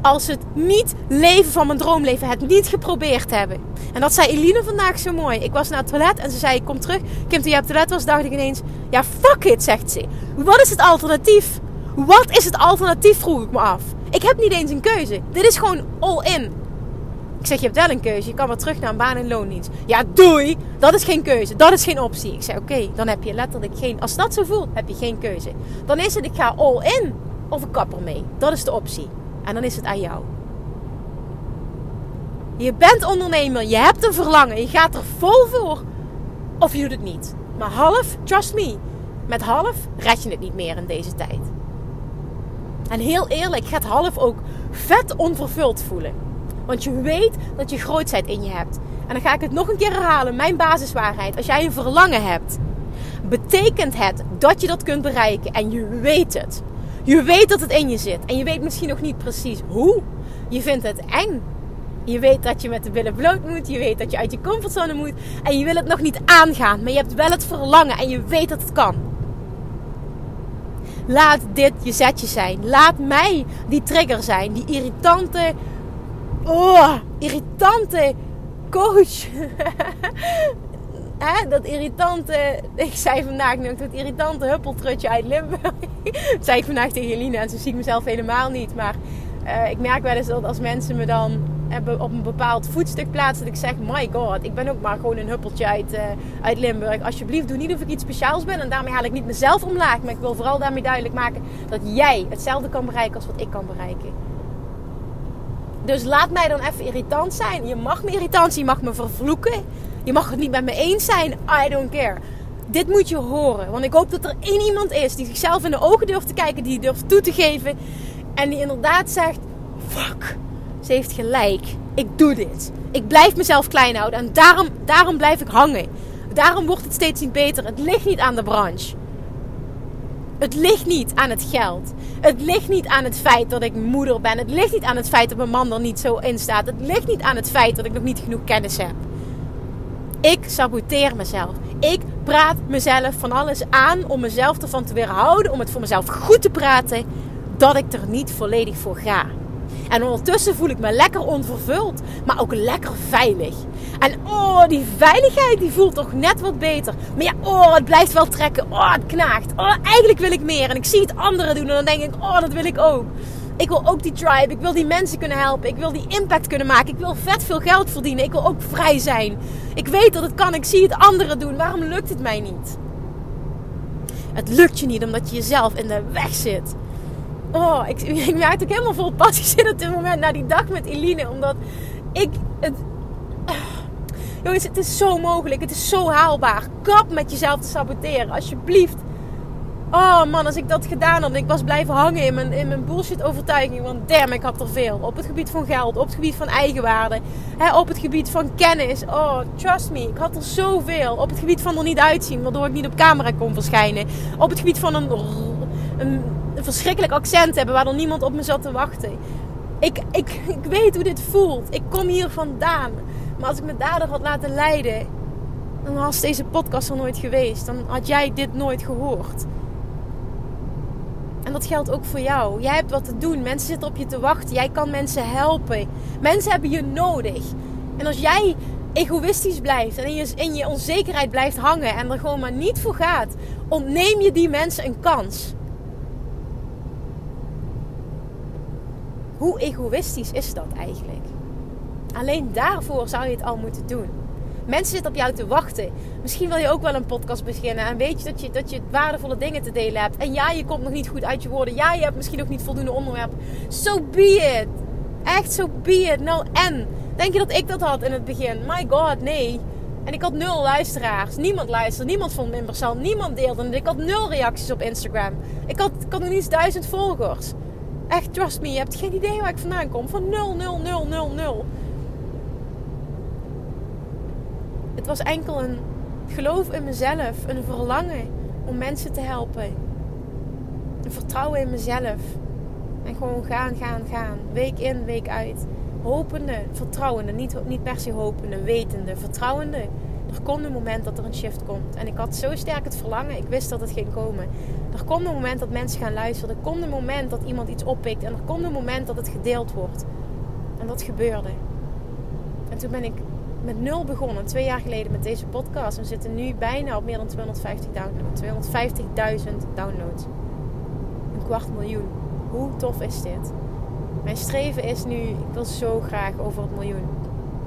als het niet leven van mijn droomleven, het niet geprobeerd hebben. En dat zei Eline vandaag zo mooi. Ik was naar het toilet en ze zei: Kom terug. Kim, toen je op het toilet was, dacht ik ineens: Ja, fuck it, zegt ze. Wat is het alternatief? Wat is het alternatief, vroeg ik me af. Ik heb niet eens een keuze. Dit is gewoon all in. Ik zeg, je hebt wel een keuze. Je kan weer terug naar een baan en loondienst. Ja, doei. Dat is geen keuze. Dat is geen optie. Ik zeg, oké, dan heb je letterlijk geen... Als dat zo voelt, heb je geen keuze. Dan is het, ik ga all in of ik kap ermee. Dat is de optie. En dan is het aan jou. Je bent ondernemer. Je hebt een verlangen. Je gaat er vol voor. Of je doet het niet. Maar half, trust me. Met half red je het niet meer in deze tijd. En heel eerlijk, gaat half ook vet onvervuld voelen. Want je weet dat je grootheid in je hebt. En dan ga ik het nog een keer herhalen. Mijn basiswaarheid. Als jij een verlangen hebt, betekent het dat je dat kunt bereiken. En je weet het. Je weet dat het in je zit. En je weet misschien nog niet precies hoe. Je vindt het eng. Je weet dat je met de billen bloot moet. Je weet dat je uit je comfortzone moet. En je wil het nog niet aangaan. Maar je hebt wel het verlangen. En je weet dat het kan. Laat dit je zetje zijn. Laat mij die trigger zijn. Die irritante oh, irritante coach. Hè, dat irritante, ik zei vandaag nog, dat irritante huppeltrutje uit Limburg. dat zei ik vandaag tegen Jelina en zo zie ik mezelf helemaal niet. Maar uh, ik merk wel eens dat als mensen me dan hebben op een bepaald voetstuk plaatsen, dat ik zeg: My god, ik ben ook maar gewoon een huppeltje uit, uh, uit Limburg. Alsjeblieft, doe niet of ik iets speciaals ben. En daarmee haal ik niet mezelf omlaag. Maar ik wil vooral daarmee duidelijk maken dat jij hetzelfde kan bereiken als wat ik kan bereiken. Dus laat mij dan even irritant zijn. Je mag me irritant zijn, je mag me vervloeken. Je mag het niet met me eens zijn. I don't care. Dit moet je horen. Want ik hoop dat er één iemand is die zichzelf in de ogen durft te kijken. Die durft toe te geven. En die inderdaad zegt: Fuck, ze heeft gelijk. Ik doe dit. Ik blijf mezelf klein houden. En daarom, daarom blijf ik hangen. Daarom wordt het steeds niet beter. Het ligt niet aan de branche. Het ligt niet aan het geld. Het ligt niet aan het feit dat ik moeder ben. Het ligt niet aan het feit dat mijn man er niet zo in staat. Het ligt niet aan het feit dat ik nog niet genoeg kennis heb. Ik saboteer mezelf. Ik praat mezelf van alles aan om mezelf ervan te weerhouden. Om het voor mezelf goed te praten dat ik er niet volledig voor ga. En ondertussen voel ik me lekker onvervuld, maar ook lekker veilig. En oh, die veiligheid die voelt toch net wat beter. Maar ja, oh, het blijft wel trekken. Oh, het knaagt. Oh, eigenlijk wil ik meer. En ik zie het anderen doen en dan denk ik, oh, dat wil ik ook. Ik wil ook die tribe. Ik wil die mensen kunnen helpen. Ik wil die impact kunnen maken. Ik wil vet veel geld verdienen. Ik wil ook vrij zijn. Ik weet dat het kan. Ik zie het anderen doen. Waarom lukt het mij niet? Het lukt je niet omdat je jezelf in de weg zit. Oh, ik, ik merk ook helemaal vol passie zin op dit moment naar die dag met Eline. Omdat ik het... jongens, het is zo mogelijk. Het is zo haalbaar. Kap met jezelf te saboteren. Alsjeblieft. Oh man, als ik dat gedaan had ik was blijven hangen in mijn, in mijn bullshit overtuiging. Want damn, ik had er veel. Op het gebied van geld, op het gebied van eigenwaarde. Hè, op het gebied van kennis. Oh, trust me, ik had er zoveel. Op het gebied van er niet uitzien, waardoor ik niet op camera kon verschijnen. Op het gebied van een, een, een verschrikkelijk accent hebben, waardoor niemand op me zat te wachten. Ik, ik, ik weet hoe dit voelt. Ik kom hier vandaan. Maar als ik me daardoor had laten leiden, dan was deze podcast er nooit geweest. Dan had jij dit nooit gehoord. En dat geldt ook voor jou. Jij hebt wat te doen. Mensen zitten op je te wachten. Jij kan mensen helpen. Mensen hebben je nodig. En als jij egoïstisch blijft en in je, in je onzekerheid blijft hangen en er gewoon maar niet voor gaat, ontneem je die mensen een kans. Hoe egoïstisch is dat eigenlijk? Alleen daarvoor zou je het al moeten doen. Mensen zitten op jou te wachten. Misschien wil je ook wel een podcast beginnen. En weet je dat je, dat je waardevolle dingen te delen hebt. En ja, je komt nog niet goed uit je woorden. Ja, je hebt misschien nog niet voldoende onderwerp. So be it. Echt, so be it. Nou, en? Denk je dat ik dat had in het begin? My god, nee. En ik had nul luisteraars. Niemand luisterde. Niemand vond me interessant. Niemand deelde. Ik had nul reacties op Instagram. Ik had, ik had nog niet eens duizend volgers. Echt, trust me. Je hebt geen idee waar ik vandaan kom. Van 0, 0, 0, 0, 0. Het was enkel een geloof in mezelf, een verlangen om mensen te helpen. Een vertrouwen in mezelf. En gewoon gaan, gaan, gaan. Week in, week uit. Hopende, vertrouwende. Niet, niet per se hopende, wetende, vertrouwende. Er komt een moment dat er een shift komt. En ik had zo sterk het verlangen. Ik wist dat het ging komen. Er komt een moment dat mensen gaan luisteren. Er komt een moment dat iemand iets oppikt. En er komt een moment dat het gedeeld wordt. En dat gebeurde. En toen ben ik met nul begonnen, twee jaar geleden met deze podcast. We zitten nu bijna op meer dan 250 downloads. 250.000 downloads. Een kwart miljoen. Hoe tof is dit? Mijn streven is nu, ik wil zo graag over het miljoen.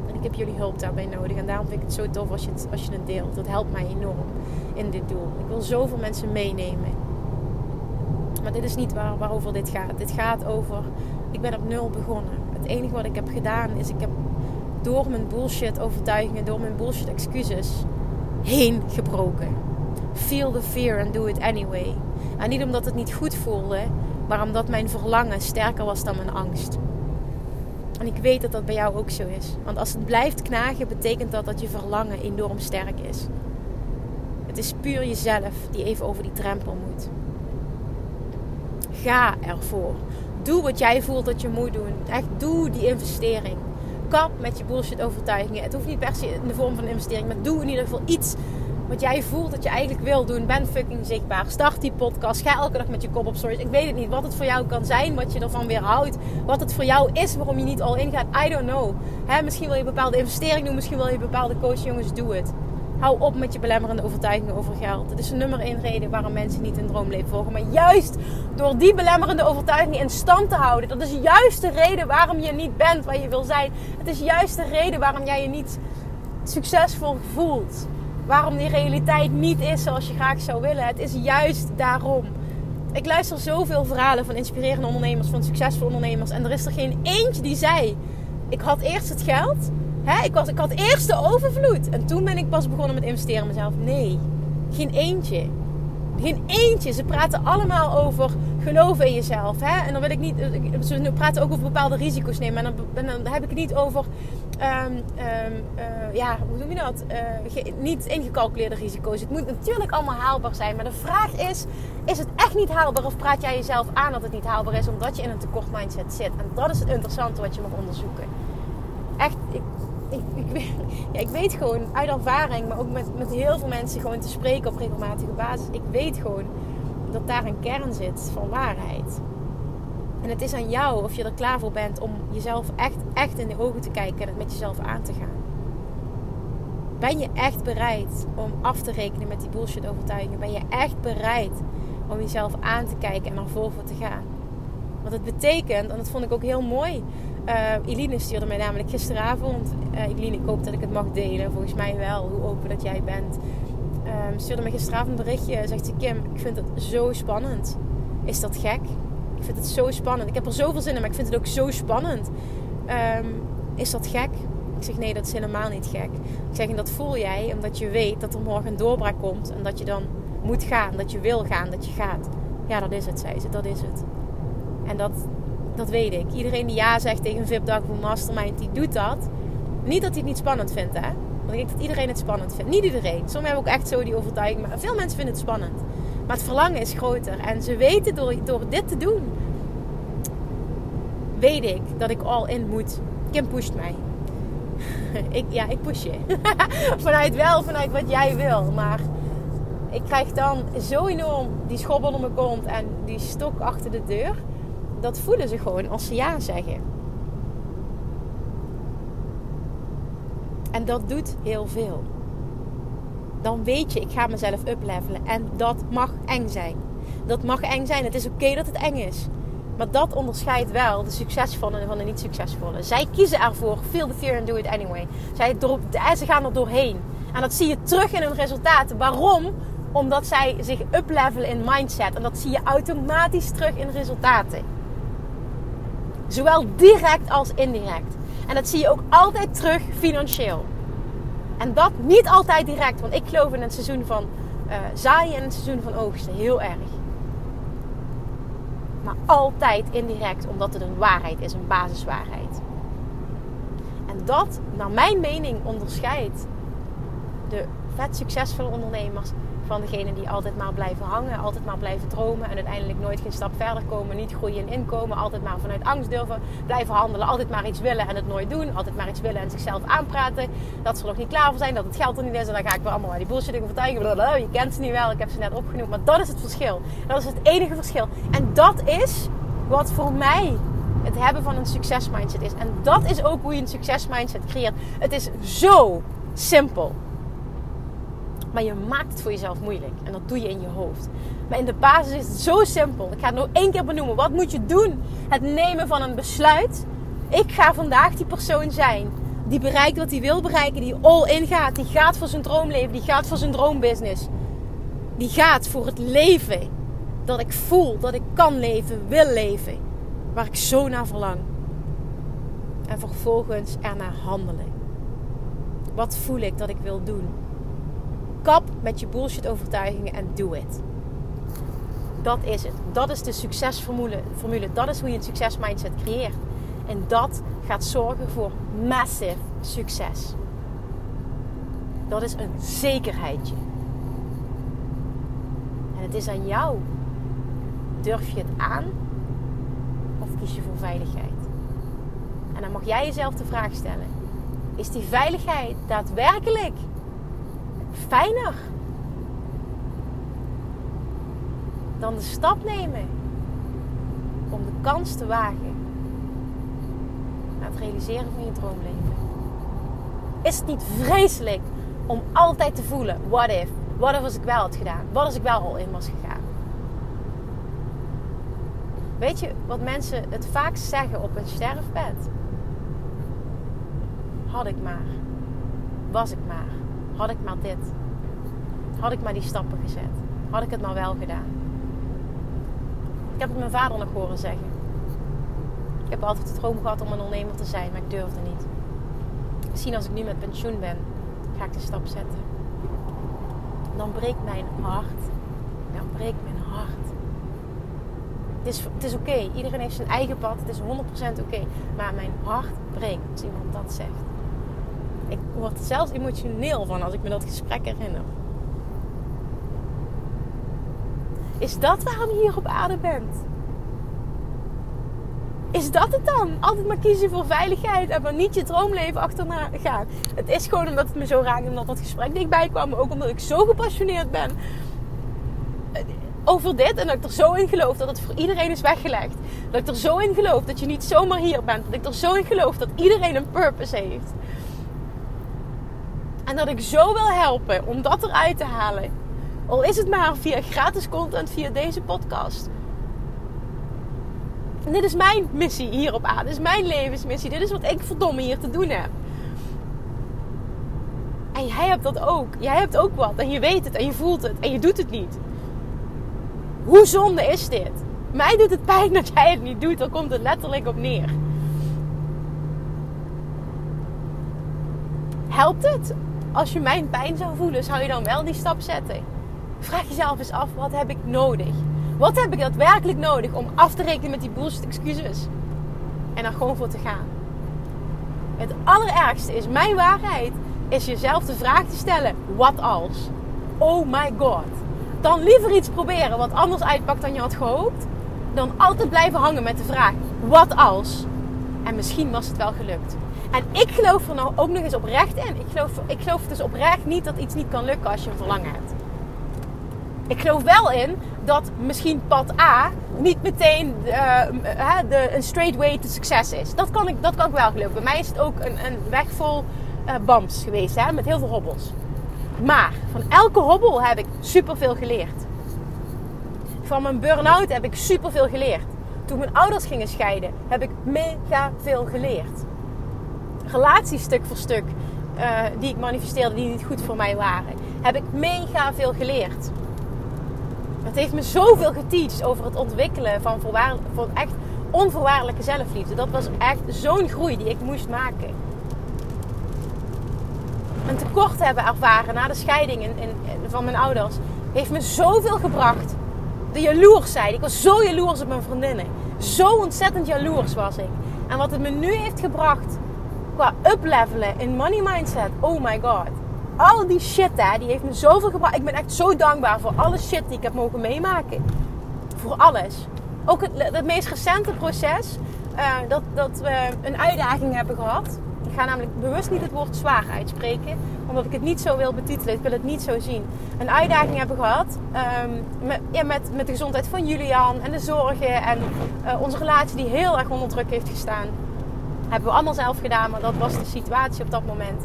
En ik heb jullie hulp daarbij nodig. En daarom vind ik het zo tof als je het, als je het deelt. Dat helpt mij enorm in dit doel. Ik wil zoveel mensen meenemen. Maar dit is niet waar, waarover dit gaat. Dit gaat over, ik ben op nul begonnen. Het enige wat ik heb gedaan is, ik heb door mijn bullshit overtuigingen, door mijn bullshit excuses heen gebroken. Feel the fear and do it anyway. En niet omdat het niet goed voelde, maar omdat mijn verlangen sterker was dan mijn angst. En ik weet dat dat bij jou ook zo is. Want als het blijft knagen, betekent dat dat je verlangen enorm sterk is. Het is puur jezelf die even over die drempel moet. Ga ervoor. Doe wat jij voelt dat je moet doen. Echt doe die investering kap met je bullshit overtuigingen. Het hoeft niet per se in de vorm van een investering, maar doe in ieder geval iets wat jij voelt dat je eigenlijk wil doen. Ben fucking zichtbaar. Start die podcast. Ga elke dag met je kop op stories. Ik weet het niet wat het voor jou kan zijn. Wat je ervan weer houdt. Wat het voor jou is. Waarom je niet al in gaat. I don't know. Misschien wil je bepaalde investering doen. Misschien wil je bepaalde coach. Jongens, doe het. Hou op met je belemmerende overtuigingen over geld. Dat is de nummer één reden waarom mensen niet hun droomleven volgen. Maar juist door die belemmerende overtuigingen in stand te houden. Dat is juist de reden waarom je niet bent waar je wil zijn. Het is juist de reden waarom jij je niet succesvol voelt. Waarom die realiteit niet is zoals je graag zou willen. Het is juist daarom. Ik luister zoveel verhalen van inspirerende ondernemers, van succesvolle ondernemers. En er is er geen eentje die zei: Ik had eerst het geld Ik, was, ik had eerst de overvloed. En toen ben ik pas begonnen met investeren in mezelf. Nee, geen eentje. Geen eentje. Ze praten allemaal over geloven in jezelf. Hè? En dan wil ik niet. Ze praten ook over bepaalde risico's nemen. En dan, dan heb ik het niet over. Um, uh, ja, hoe noem je dat? Uh, niet ingecalculeerde risico's. Het moet natuurlijk allemaal haalbaar zijn. Maar de vraag is: is het echt niet haalbaar? Of praat jij jezelf aan dat het niet haalbaar is omdat je in een tekort mindset zit? En dat is het interessante wat je mag onderzoeken. Echt, ik, ik, ik, weet, gewoon uit ervaring, maar ook met, met heel veel mensen gewoon te spreken op regelmatige basis. Ik weet gewoon dat daar een kern zit van waarheid. En het is aan jou of je er klaar voor bent om jezelf echt, echt in de ogen te kijken en het met jezelf aan te gaan. Ben je echt bereid om af te rekenen met die bullshit overtuigingen? Ben je echt bereid om jezelf aan te kijken en naar voren te gaan? Want het betekent, en dat vond ik ook heel mooi uh, Eline stuurde mij namelijk gisteravond. Uh, Eline, ik hoop dat ik het mag delen. Volgens mij wel, hoe open dat jij bent. Um, stuurde mij gisteravond een berichtje. Zegt ze: Kim, ik vind het zo spannend. Is dat gek? Ik vind het zo spannend. Ik heb er zoveel zin in, maar ik vind het ook zo spannend. Um, is dat gek? Ik zeg: Nee, dat is helemaal niet gek. Ik zeg: En dat voel jij omdat je weet dat er morgen een doorbraak komt. En dat je dan moet gaan. Dat je wil gaan, dat je gaat. Ja, dat is het, zei ze. Dat is het. En dat, dat weet ik. Iedereen die ja zegt tegen een VIP-dag een mastermind, die doet dat. Niet dat hij het niet spannend vindt, hè. Want ik denk dat iedereen het spannend vindt. Niet iedereen. Sommigen hebben ook echt zo die overtuiging. Maar veel mensen vinden het spannend. Maar het verlangen is groter. En ze weten door, door dit te doen, weet ik dat ik all in moet. Kim pusht mij. ik, ja, ik push je. vanuit wel, vanuit wat jij wil. Maar ik krijg dan zo enorm die schobbel onder mijn kont en die stok achter de deur dat voelen ze gewoon als ze ja zeggen. En dat doet heel veel. Dan weet je, ik ga mezelf uplevelen. En dat mag eng zijn. Dat mag eng zijn. Het is oké dat het eng is. Maar dat onderscheidt wel de succesvolle van de niet succesvolle. Zij kiezen ervoor. Feel the fear and do it anyway. Zij, ze gaan er doorheen. En dat zie je terug in hun resultaten. Waarom? Omdat zij zich uplevelen in mindset. En dat zie je automatisch terug in resultaten. Zowel direct als indirect. En dat zie je ook altijd terug financieel. En dat niet altijd direct, want ik geloof in een seizoen van uh, zaaien en een seizoen van oogsten. Heel erg. Maar altijd indirect, omdat het een waarheid is, een basiswaarheid. En dat, naar mijn mening, onderscheidt de vet succesvolle ondernemers van degene die altijd maar blijven hangen, altijd maar blijven dromen en uiteindelijk nooit geen stap verder komen, niet groeien in inkomen, altijd maar vanuit angst durven blijven handelen, altijd maar iets willen en het nooit doen, altijd maar iets willen en zichzelf aanpraten, dat ze er nog niet klaar voor zijn, dat het geld er niet is en dan ga ik weer allemaal die bullshit overtuigen. Blablabla. Je kent ze niet wel, ik heb ze net opgenoemd, maar dat is het verschil. Dat is het enige verschil. En dat is wat voor mij het hebben van een succesmindset is. En dat is ook hoe je een succesmindset creëert. Het is zo simpel. Maar je maakt het voor jezelf moeilijk. En dat doe je in je hoofd. Maar in de basis is het zo simpel. Ik ga het nog één keer benoemen. Wat moet je doen? Het nemen van een besluit. Ik ga vandaag die persoon zijn. Die bereikt wat hij wil bereiken. Die all in gaat. Die gaat voor zijn droomleven. Die gaat voor zijn droombusiness. Die gaat voor het leven. Dat ik voel. Dat ik kan leven. Wil leven. Waar ik zo naar verlang. En vervolgens ernaar handelen. Wat voel ik dat ik wil doen? Kap met je bullshit overtuigingen en doe het. Dat is het. Dat is de succesformule. Formule. Dat is hoe je een succesmindset creëert. En dat gaat zorgen voor massive succes. Dat is een zekerheidje. En het is aan jou. Durf je het aan of kies je voor veiligheid? En dan mag jij jezelf de vraag stellen: is die veiligheid daadwerkelijk fijner dan de stap nemen om de kans te wagen naar het realiseren van je droomleven. Is het niet vreselijk om altijd te voelen: what if? Wat if als ik wel had gedaan? Wat als ik wel al in was gegaan? Weet je wat mensen het vaak zeggen op een sterfbed? Had ik maar. Was ik maar. Had ik maar dit. Had ik maar die stappen gezet. Had ik het maar wel gedaan. Ik heb het mijn vader nog horen zeggen. Ik heb altijd de droom gehad om een ondernemer te zijn, maar ik durfde niet. Misschien als ik nu met pensioen ben, ga ik de stap zetten. Dan breekt mijn hart. Dan breekt mijn hart. Het is, het is oké. Iedereen heeft zijn eigen pad. Het is 100% oké. Maar mijn hart breekt als iemand dat zegt. Ik word zelfs emotioneel van als ik me dat gesprek herinner. Is dat waarom je hier op aarde bent? Is dat het dan? Altijd maar kiezen voor veiligheid en maar niet je droomleven achterna gaan. Het is gewoon omdat het me zo raakt, omdat dat gesprek dichtbij kwam. Maar ook omdat ik zo gepassioneerd ben over dit. En dat ik er zo in geloof dat het voor iedereen is weggelegd. Dat ik er zo in geloof dat je niet zomaar hier bent. Dat ik er zo in geloof dat iedereen een purpose heeft. En dat ik zo wil helpen om dat eruit te halen. Al is het maar via gratis content, via deze podcast. En dit is mijn missie hier op aarde. Dit is mijn levensmissie. Dit is wat ik verdomme hier te doen heb. En jij hebt dat ook. Jij hebt ook wat. En je weet het en je voelt het. En je doet het niet. Hoe zonde is dit? Mij doet het pijn dat jij het niet doet. Daar komt het letterlijk op neer. Helpt het? Als je mijn pijn zou voelen, zou je dan wel die stap zetten? Vraag jezelf eens af, wat heb ik nodig? Wat heb ik daadwerkelijk nodig om af te rekenen met die bullshit excuses? En er gewoon voor te gaan. Het allerergste is, mijn waarheid, is jezelf de vraag te stellen, wat als? Oh my god. Dan liever iets proberen wat anders uitpakt dan je had gehoopt, dan altijd blijven hangen met de vraag, wat als? En misschien was het wel gelukt. En ik geloof er nou ook nog eens oprecht in. Ik geloof, ik geloof dus oprecht niet dat iets niet kan lukken als je een verlangen hebt. Ik geloof wel in dat misschien pad A niet meteen uh, de, een straight way to succes is. Dat kan ik, dat kan ik wel geloven. Bij mij is het ook een, een weg vol uh, bams geweest, hè, met heel veel hobbels. Maar van elke hobbel heb ik superveel geleerd. Van mijn burn-out heb ik superveel geleerd. Toen mijn ouders gingen scheiden, heb ik mega veel geleerd. Relaties stuk voor stuk, uh, die ik manifesteerde, die niet goed voor mij waren, heb ik mega veel geleerd. Het heeft me zoveel geteacht over het ontwikkelen van, van echt onvoorwaardelijke zelfliefde. Dat was echt zo'n groei die ik moest maken. Een tekort hebben ervaren na de scheiding in, van mijn ouders heeft me zoveel gebracht. De jaloersheid. Ik was zo jaloers op mijn vriendinnen. Zo ontzettend jaloers was ik. En wat het me nu heeft gebracht qua uplevelen in money mindset. Oh my god al die shit, hè, die heeft me zoveel gebracht. Ik ben echt zo dankbaar voor alle shit die ik heb mogen meemaken. Voor alles. Ook het, het meest recente proces, uh, dat, dat we een uitdaging hebben gehad. Ik ga namelijk bewust niet het woord zwaar uitspreken, omdat ik het niet zo wil betitelen. Ik wil het niet zo zien. Een uitdaging hebben gehad um, met, ja, met, met de gezondheid van Julian en de zorgen en uh, onze relatie die heel erg onder druk heeft gestaan. Hebben we allemaal zelf gedaan, maar dat was de situatie op dat moment.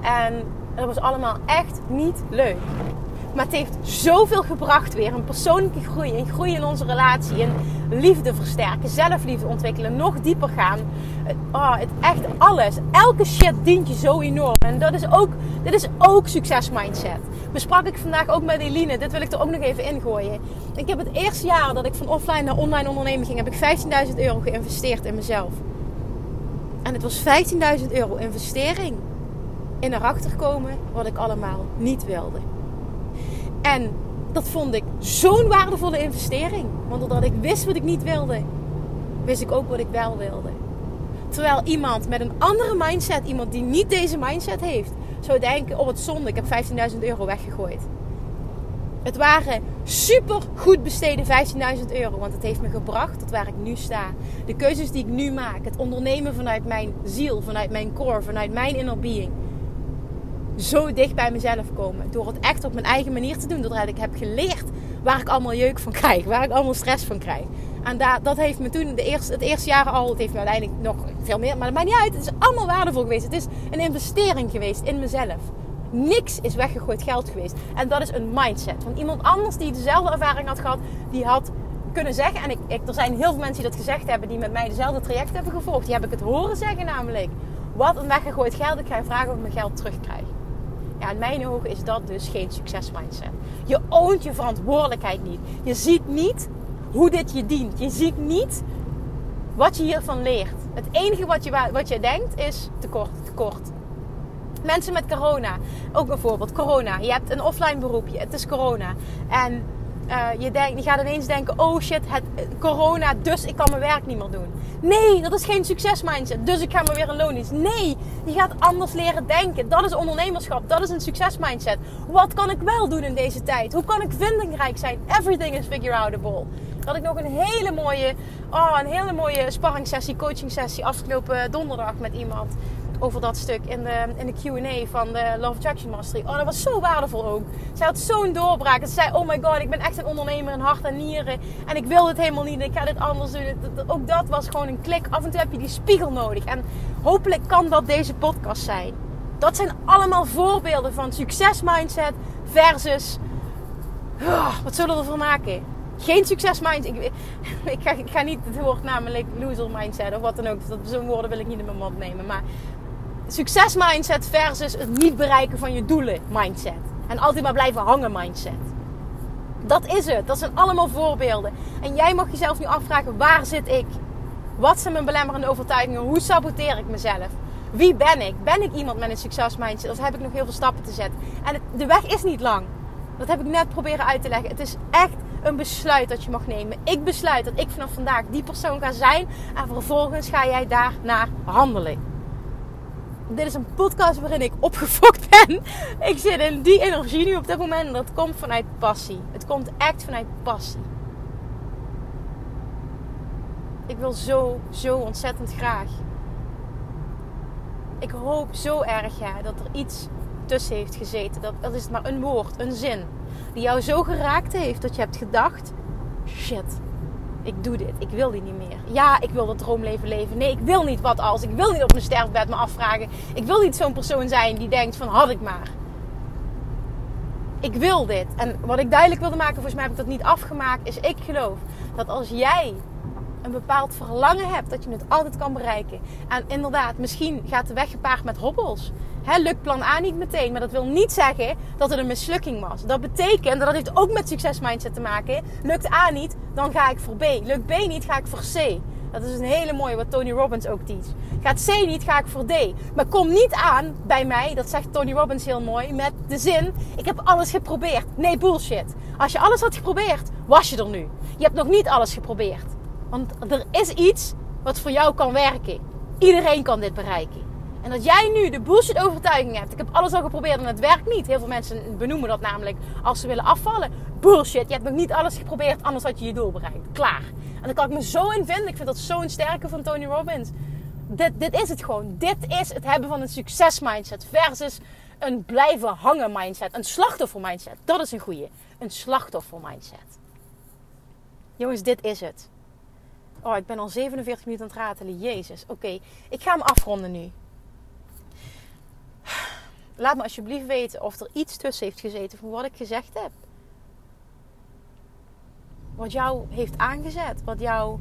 En dat was allemaal echt niet leuk. Maar het heeft zoveel gebracht weer. Een persoonlijke groei, een groei in onze relatie, een liefde versterken, zelfliefde ontwikkelen, nog dieper gaan. Oh, het echt alles. Elke shit dient je zo enorm. En dat is ook, dit is ook succes mindset. Besprak ik vandaag ook met Eline. Dit wil ik er ook nog even ingooien. Ik heb het eerste jaar dat ik van offline naar online ondernemen ging, heb ik 15.000 euro geïnvesteerd in mezelf. En het was 15.000 euro investering in erachter komen wat ik allemaal niet wilde. En dat vond ik zo'n waardevolle investering. Want doordat ik wist wat ik niet wilde, wist ik ook wat ik wel wilde. Terwijl iemand met een andere mindset, iemand die niet deze mindset heeft, zou denken: Oh, wat zonde, ik heb 15.000 euro weggegooid. Het waren super goed besteden 15.000 euro, want het heeft me gebracht tot waar ik nu sta. De keuzes die ik nu maak, het ondernemen vanuit mijn ziel, vanuit mijn core, vanuit mijn inner being zo dicht bij mezelf komen. Door het echt op mijn eigen manier te doen. Doordat ik heb geleerd waar ik allemaal jeuk van krijg, waar ik allemaal stress van krijg. En dat heeft me toen de eerste, het eerste jaar al, het heeft me uiteindelijk nog veel meer, maar dat maakt niet uit. Het is allemaal waardevol geweest. Het is een investering geweest in mezelf. Niks is weggegooid geld geweest. En dat is een mindset. Want iemand anders die dezelfde ervaring had gehad, die had kunnen zeggen. En ik, ik, er zijn heel veel mensen die dat gezegd hebben, die met mij dezelfde traject hebben gevolgd. Die heb ik het horen zeggen namelijk. Wat een weggegooid geld. Ik ga je vragen of ik mijn geld terugkrijg. Ja, in mijn ogen is dat dus geen succesmindset. Je oont je verantwoordelijkheid niet. Je ziet niet hoe dit je dient. Je ziet niet wat je hiervan leert. Het enige wat je, wat je denkt is tekort, tekort. Mensen met corona, ook een voorbeeld, corona. Je hebt een offline beroepje, het is corona. En uh, je, denkt, je gaat ineens denken: oh shit, het, corona, dus ik kan mijn werk niet meer doen. Nee, dat is geen succesmindset. Dus ik ga maar weer een loondienst. Nee, je gaat anders leren denken. Dat is ondernemerschap. Dat is een succesmindset. Wat kan ik wel doen in deze tijd? Hoe kan ik vindingrijk zijn? Everything is figure outable. Dat ik nog een hele mooie, oh, een hele mooie sparringssessie, coaching sessie afgelopen donderdag met iemand over dat stuk in de, in de Q&A van de Love Attraction Mastery. Oh, dat was zo waardevol ook. Zij had zo'n doorbraak. Ze zei, oh my god, ik ben echt een ondernemer in hart en nieren. En ik wil dit helemaal niet. Ik ga dit anders doen. Ook dat was gewoon een klik. Af en toe heb je die spiegel nodig. En hopelijk kan dat deze podcast zijn. Dat zijn allemaal voorbeelden van succesmindset versus... Oh, wat zullen we ervan maken? Geen succesmindset. Ik, ik, ga, ik ga niet het woord namelijk loser mindset of wat dan ook. Zo'n woorden wil ik niet in mijn mond nemen. Maar succes mindset versus het niet bereiken van je doelen mindset. En altijd maar blijven hangen mindset. Dat is het. Dat zijn allemaal voorbeelden. En jij mag jezelf nu afvragen: waar zit ik? Wat zijn mijn belemmerende overtuigingen? Hoe saboteer ik mezelf? Wie ben ik? Ben ik iemand met een succes mindset? Of heb ik nog heel veel stappen te zetten? En de weg is niet lang. Dat heb ik net proberen uit te leggen. Het is echt een besluit dat je mag nemen. Ik besluit dat ik vanaf vandaag die persoon ga zijn. En vervolgens ga jij daar naar handelen dit is een podcast waarin ik opgefokt ben. Ik zit in die energie nu op dit moment. En dat komt vanuit passie. Het komt echt vanuit passie. Ik wil zo, zo ontzettend graag. Ik hoop zo erg ja, dat er iets tussen heeft gezeten. Dat, dat is maar een woord, een zin. Die jou zo geraakt heeft dat je hebt gedacht: shit, ik doe dit. Ik wil die niet meer. Ja, ik wil dat droomleven leven. Nee, ik wil niet wat als. Ik wil niet op mijn sterfbed me afvragen. Ik wil niet zo'n persoon zijn die denkt van had ik maar. Ik wil dit. En wat ik duidelijk wilde maken, volgens mij heb ik dat niet afgemaakt, is ik geloof dat als jij een bepaald verlangen hebt, dat je het altijd kan bereiken. En inderdaad, misschien gaat de weg gepaard met hobbels. He, lukt plan A niet meteen, maar dat wil niet zeggen dat het een mislukking was. Dat betekent, en dat heeft ook met succesmindset te maken. Lukt A niet, dan ga ik voor B. Lukt B niet, ga ik voor C. Dat is een hele mooie wat Tony Robbins ook teach. Gaat C niet, ga ik voor D. Maar kom niet aan bij mij, dat zegt Tony Robbins heel mooi, met de zin: Ik heb alles geprobeerd. Nee, bullshit. Als je alles had geprobeerd, was je er nu. Je hebt nog niet alles geprobeerd. Want er is iets wat voor jou kan werken. Iedereen kan dit bereiken. En dat jij nu de bullshit overtuiging hebt. Ik heb alles al geprobeerd en het werkt niet. Heel veel mensen benoemen dat namelijk als ze willen afvallen. Bullshit, je hebt nog niet alles geprobeerd, anders had je je doel bereikt. Klaar. En daar kan ik me zo in vinden. Ik vind dat zo'n sterke van Tony Robbins. Dit, dit is het gewoon. Dit is het hebben van een succes mindset versus een blijven hangen mindset. Een slachtoffer mindset. Dat is een goeie. Een slachtoffer mindset. Jongens, dit is het. Oh, ik ben al 47 minuten aan het ratelen. Jezus. Oké, ik ga hem afronden nu. Laat me alsjeblieft weten of er iets tussen heeft gezeten van wat ik gezegd heb. Wat jou heeft aangezet. Wat jou.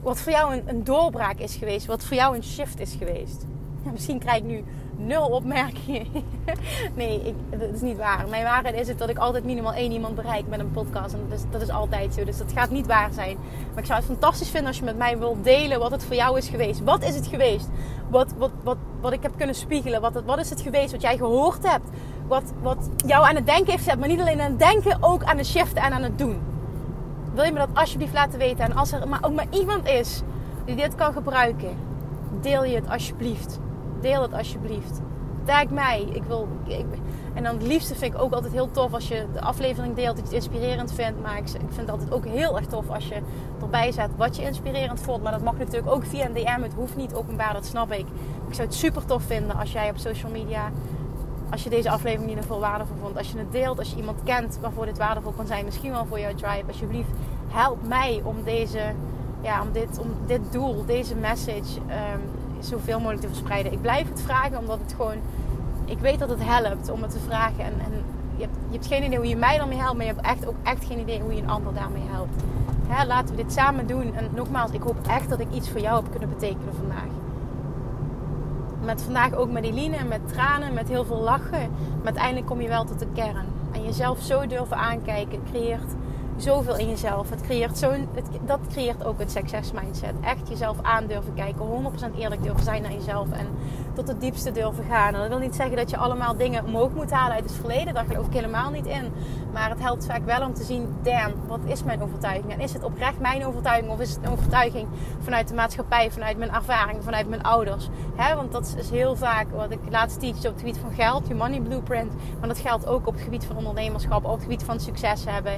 Wat voor jou een, een doorbraak is geweest. Wat voor jou een shift is geweest. Misschien krijg ik nu nul opmerkingen. nee, ik, dat is niet waar. Mijn waarheid is het dat ik altijd minimaal één iemand bereik met een podcast. En dat is, dat is altijd zo. Dus dat gaat niet waar zijn. Maar ik zou het fantastisch vinden als je met mij wilt delen wat het voor jou is geweest. Wat is het geweest? Wat, wat, wat, wat ik heb kunnen spiegelen? Wat, wat is het geweest wat jij gehoord hebt? Wat, wat jou aan het denken heeft gezet. Maar niet alleen aan het denken, ook aan het shiften en aan het doen. Wil je me dat alsjeblieft laten weten? En als er maar ook maar iemand is die dit kan gebruiken, deel je het alsjeblieft deel het alsjeblieft. Tag mij. Ik wil, ik, en dan het liefste vind ik ook altijd heel tof als je de aflevering deelt, dat je het inspirerend vindt. Maar ik, vind het altijd ook heel erg tof als je erbij zet wat je inspirerend vond. Maar dat mag natuurlijk ook via een DM. Het hoeft niet openbaar, dat snap ik. Ik zou het super tof vinden als jij op social media Als je deze aflevering in ieder geval waardevol vond. Als je het deelt. Als je iemand kent waarvoor dit waardevol kan zijn. Misschien wel voor jouw tribe. Alsjeblieft help mij om deze... Ja, om dit, om dit doel, deze message um, zoveel mogelijk te verspreiden. Ik blijf het vragen omdat het gewoon... Ik weet dat het helpt om het te vragen. En, en je, hebt, je hebt geen idee hoe je mij daarmee helpt. Maar je hebt echt ook echt geen idee hoe je een ander daarmee helpt. Hè, laten we dit samen doen. En nogmaals, ik hoop echt dat ik iets voor jou heb kunnen betekenen vandaag. Met vandaag ook met Eline met tranen, met heel veel lachen. Maar uiteindelijk kom je wel tot de kern. En jezelf zo durven aankijken creëert zoveel in jezelf. Het creëert zo'n, het, dat creëert ook een succes mindset. Echt jezelf aan durven kijken. 100% eerlijk durven zijn naar jezelf. En tot het diepste durven gaan. En dat wil niet zeggen dat je allemaal dingen omhoog moet halen uit het verleden. Daar geloof ik helemaal niet in. Maar het helpt vaak wel om te zien, damn, wat is mijn overtuiging? En is het oprecht mijn overtuiging? Of is het een overtuiging vanuit de maatschappij, vanuit mijn ervaring, vanuit mijn ouders? want dat is heel vaak wat ik laatst teach op het gebied van geld, je money blueprint. Maar dat geldt ook op het gebied van ondernemerschap, op het gebied van succes hebben.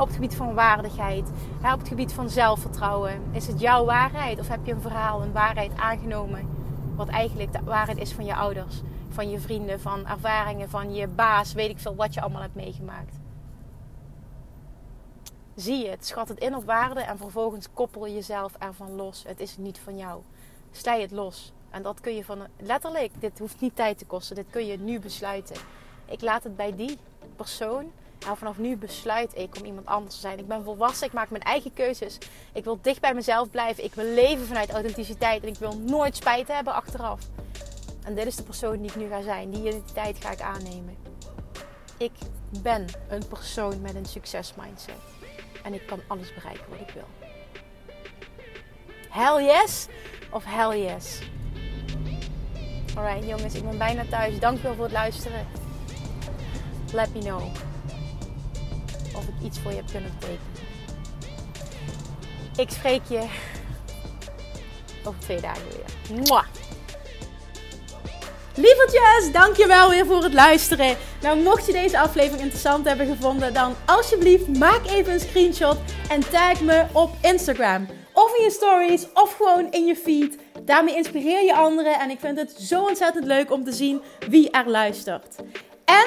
op het gebied van waardigheid, op het gebied van zelfvertrouwen. Is het jouw waarheid of heb je een verhaal, een waarheid aangenomen? Wat eigenlijk de waarheid is van je ouders, van je vrienden, van ervaringen, van je baas, weet ik veel wat je allemaal hebt meegemaakt. Zie het, schat het in op waarde en vervolgens koppel jezelf ervan los. Het is niet van jou. Slij het los. En dat kun je van letterlijk, dit hoeft niet tijd te kosten. Dit kun je nu besluiten. Ik laat het bij die persoon. Nou, vanaf nu besluit ik om iemand anders te zijn. Ik ben volwassen, ik maak mijn eigen keuzes. Ik wil dicht bij mezelf blijven. Ik wil leven vanuit authenticiteit. En ik wil nooit spijt hebben achteraf. En dit is de persoon die ik nu ga zijn. Die identiteit ga ik aannemen. Ik ben een persoon met een succesmindset. En ik kan alles bereiken wat ik wil. Hell yes of hell yes? Alright jongens, ik ben bijna thuis. Dankjewel voor het luisteren. Let me know of ik iets voor je heb kunnen betekenen. Ik spreek je over twee dagen weer. Mwah! Lievertjes, dankjewel weer voor het luisteren. Nou, mocht je deze aflevering interessant hebben gevonden, dan alsjeblieft maak even een screenshot en tag me op Instagram. Of in je stories, of gewoon in je feed. Daarmee inspireer je anderen en ik vind het zo ontzettend leuk om te zien wie er luistert. En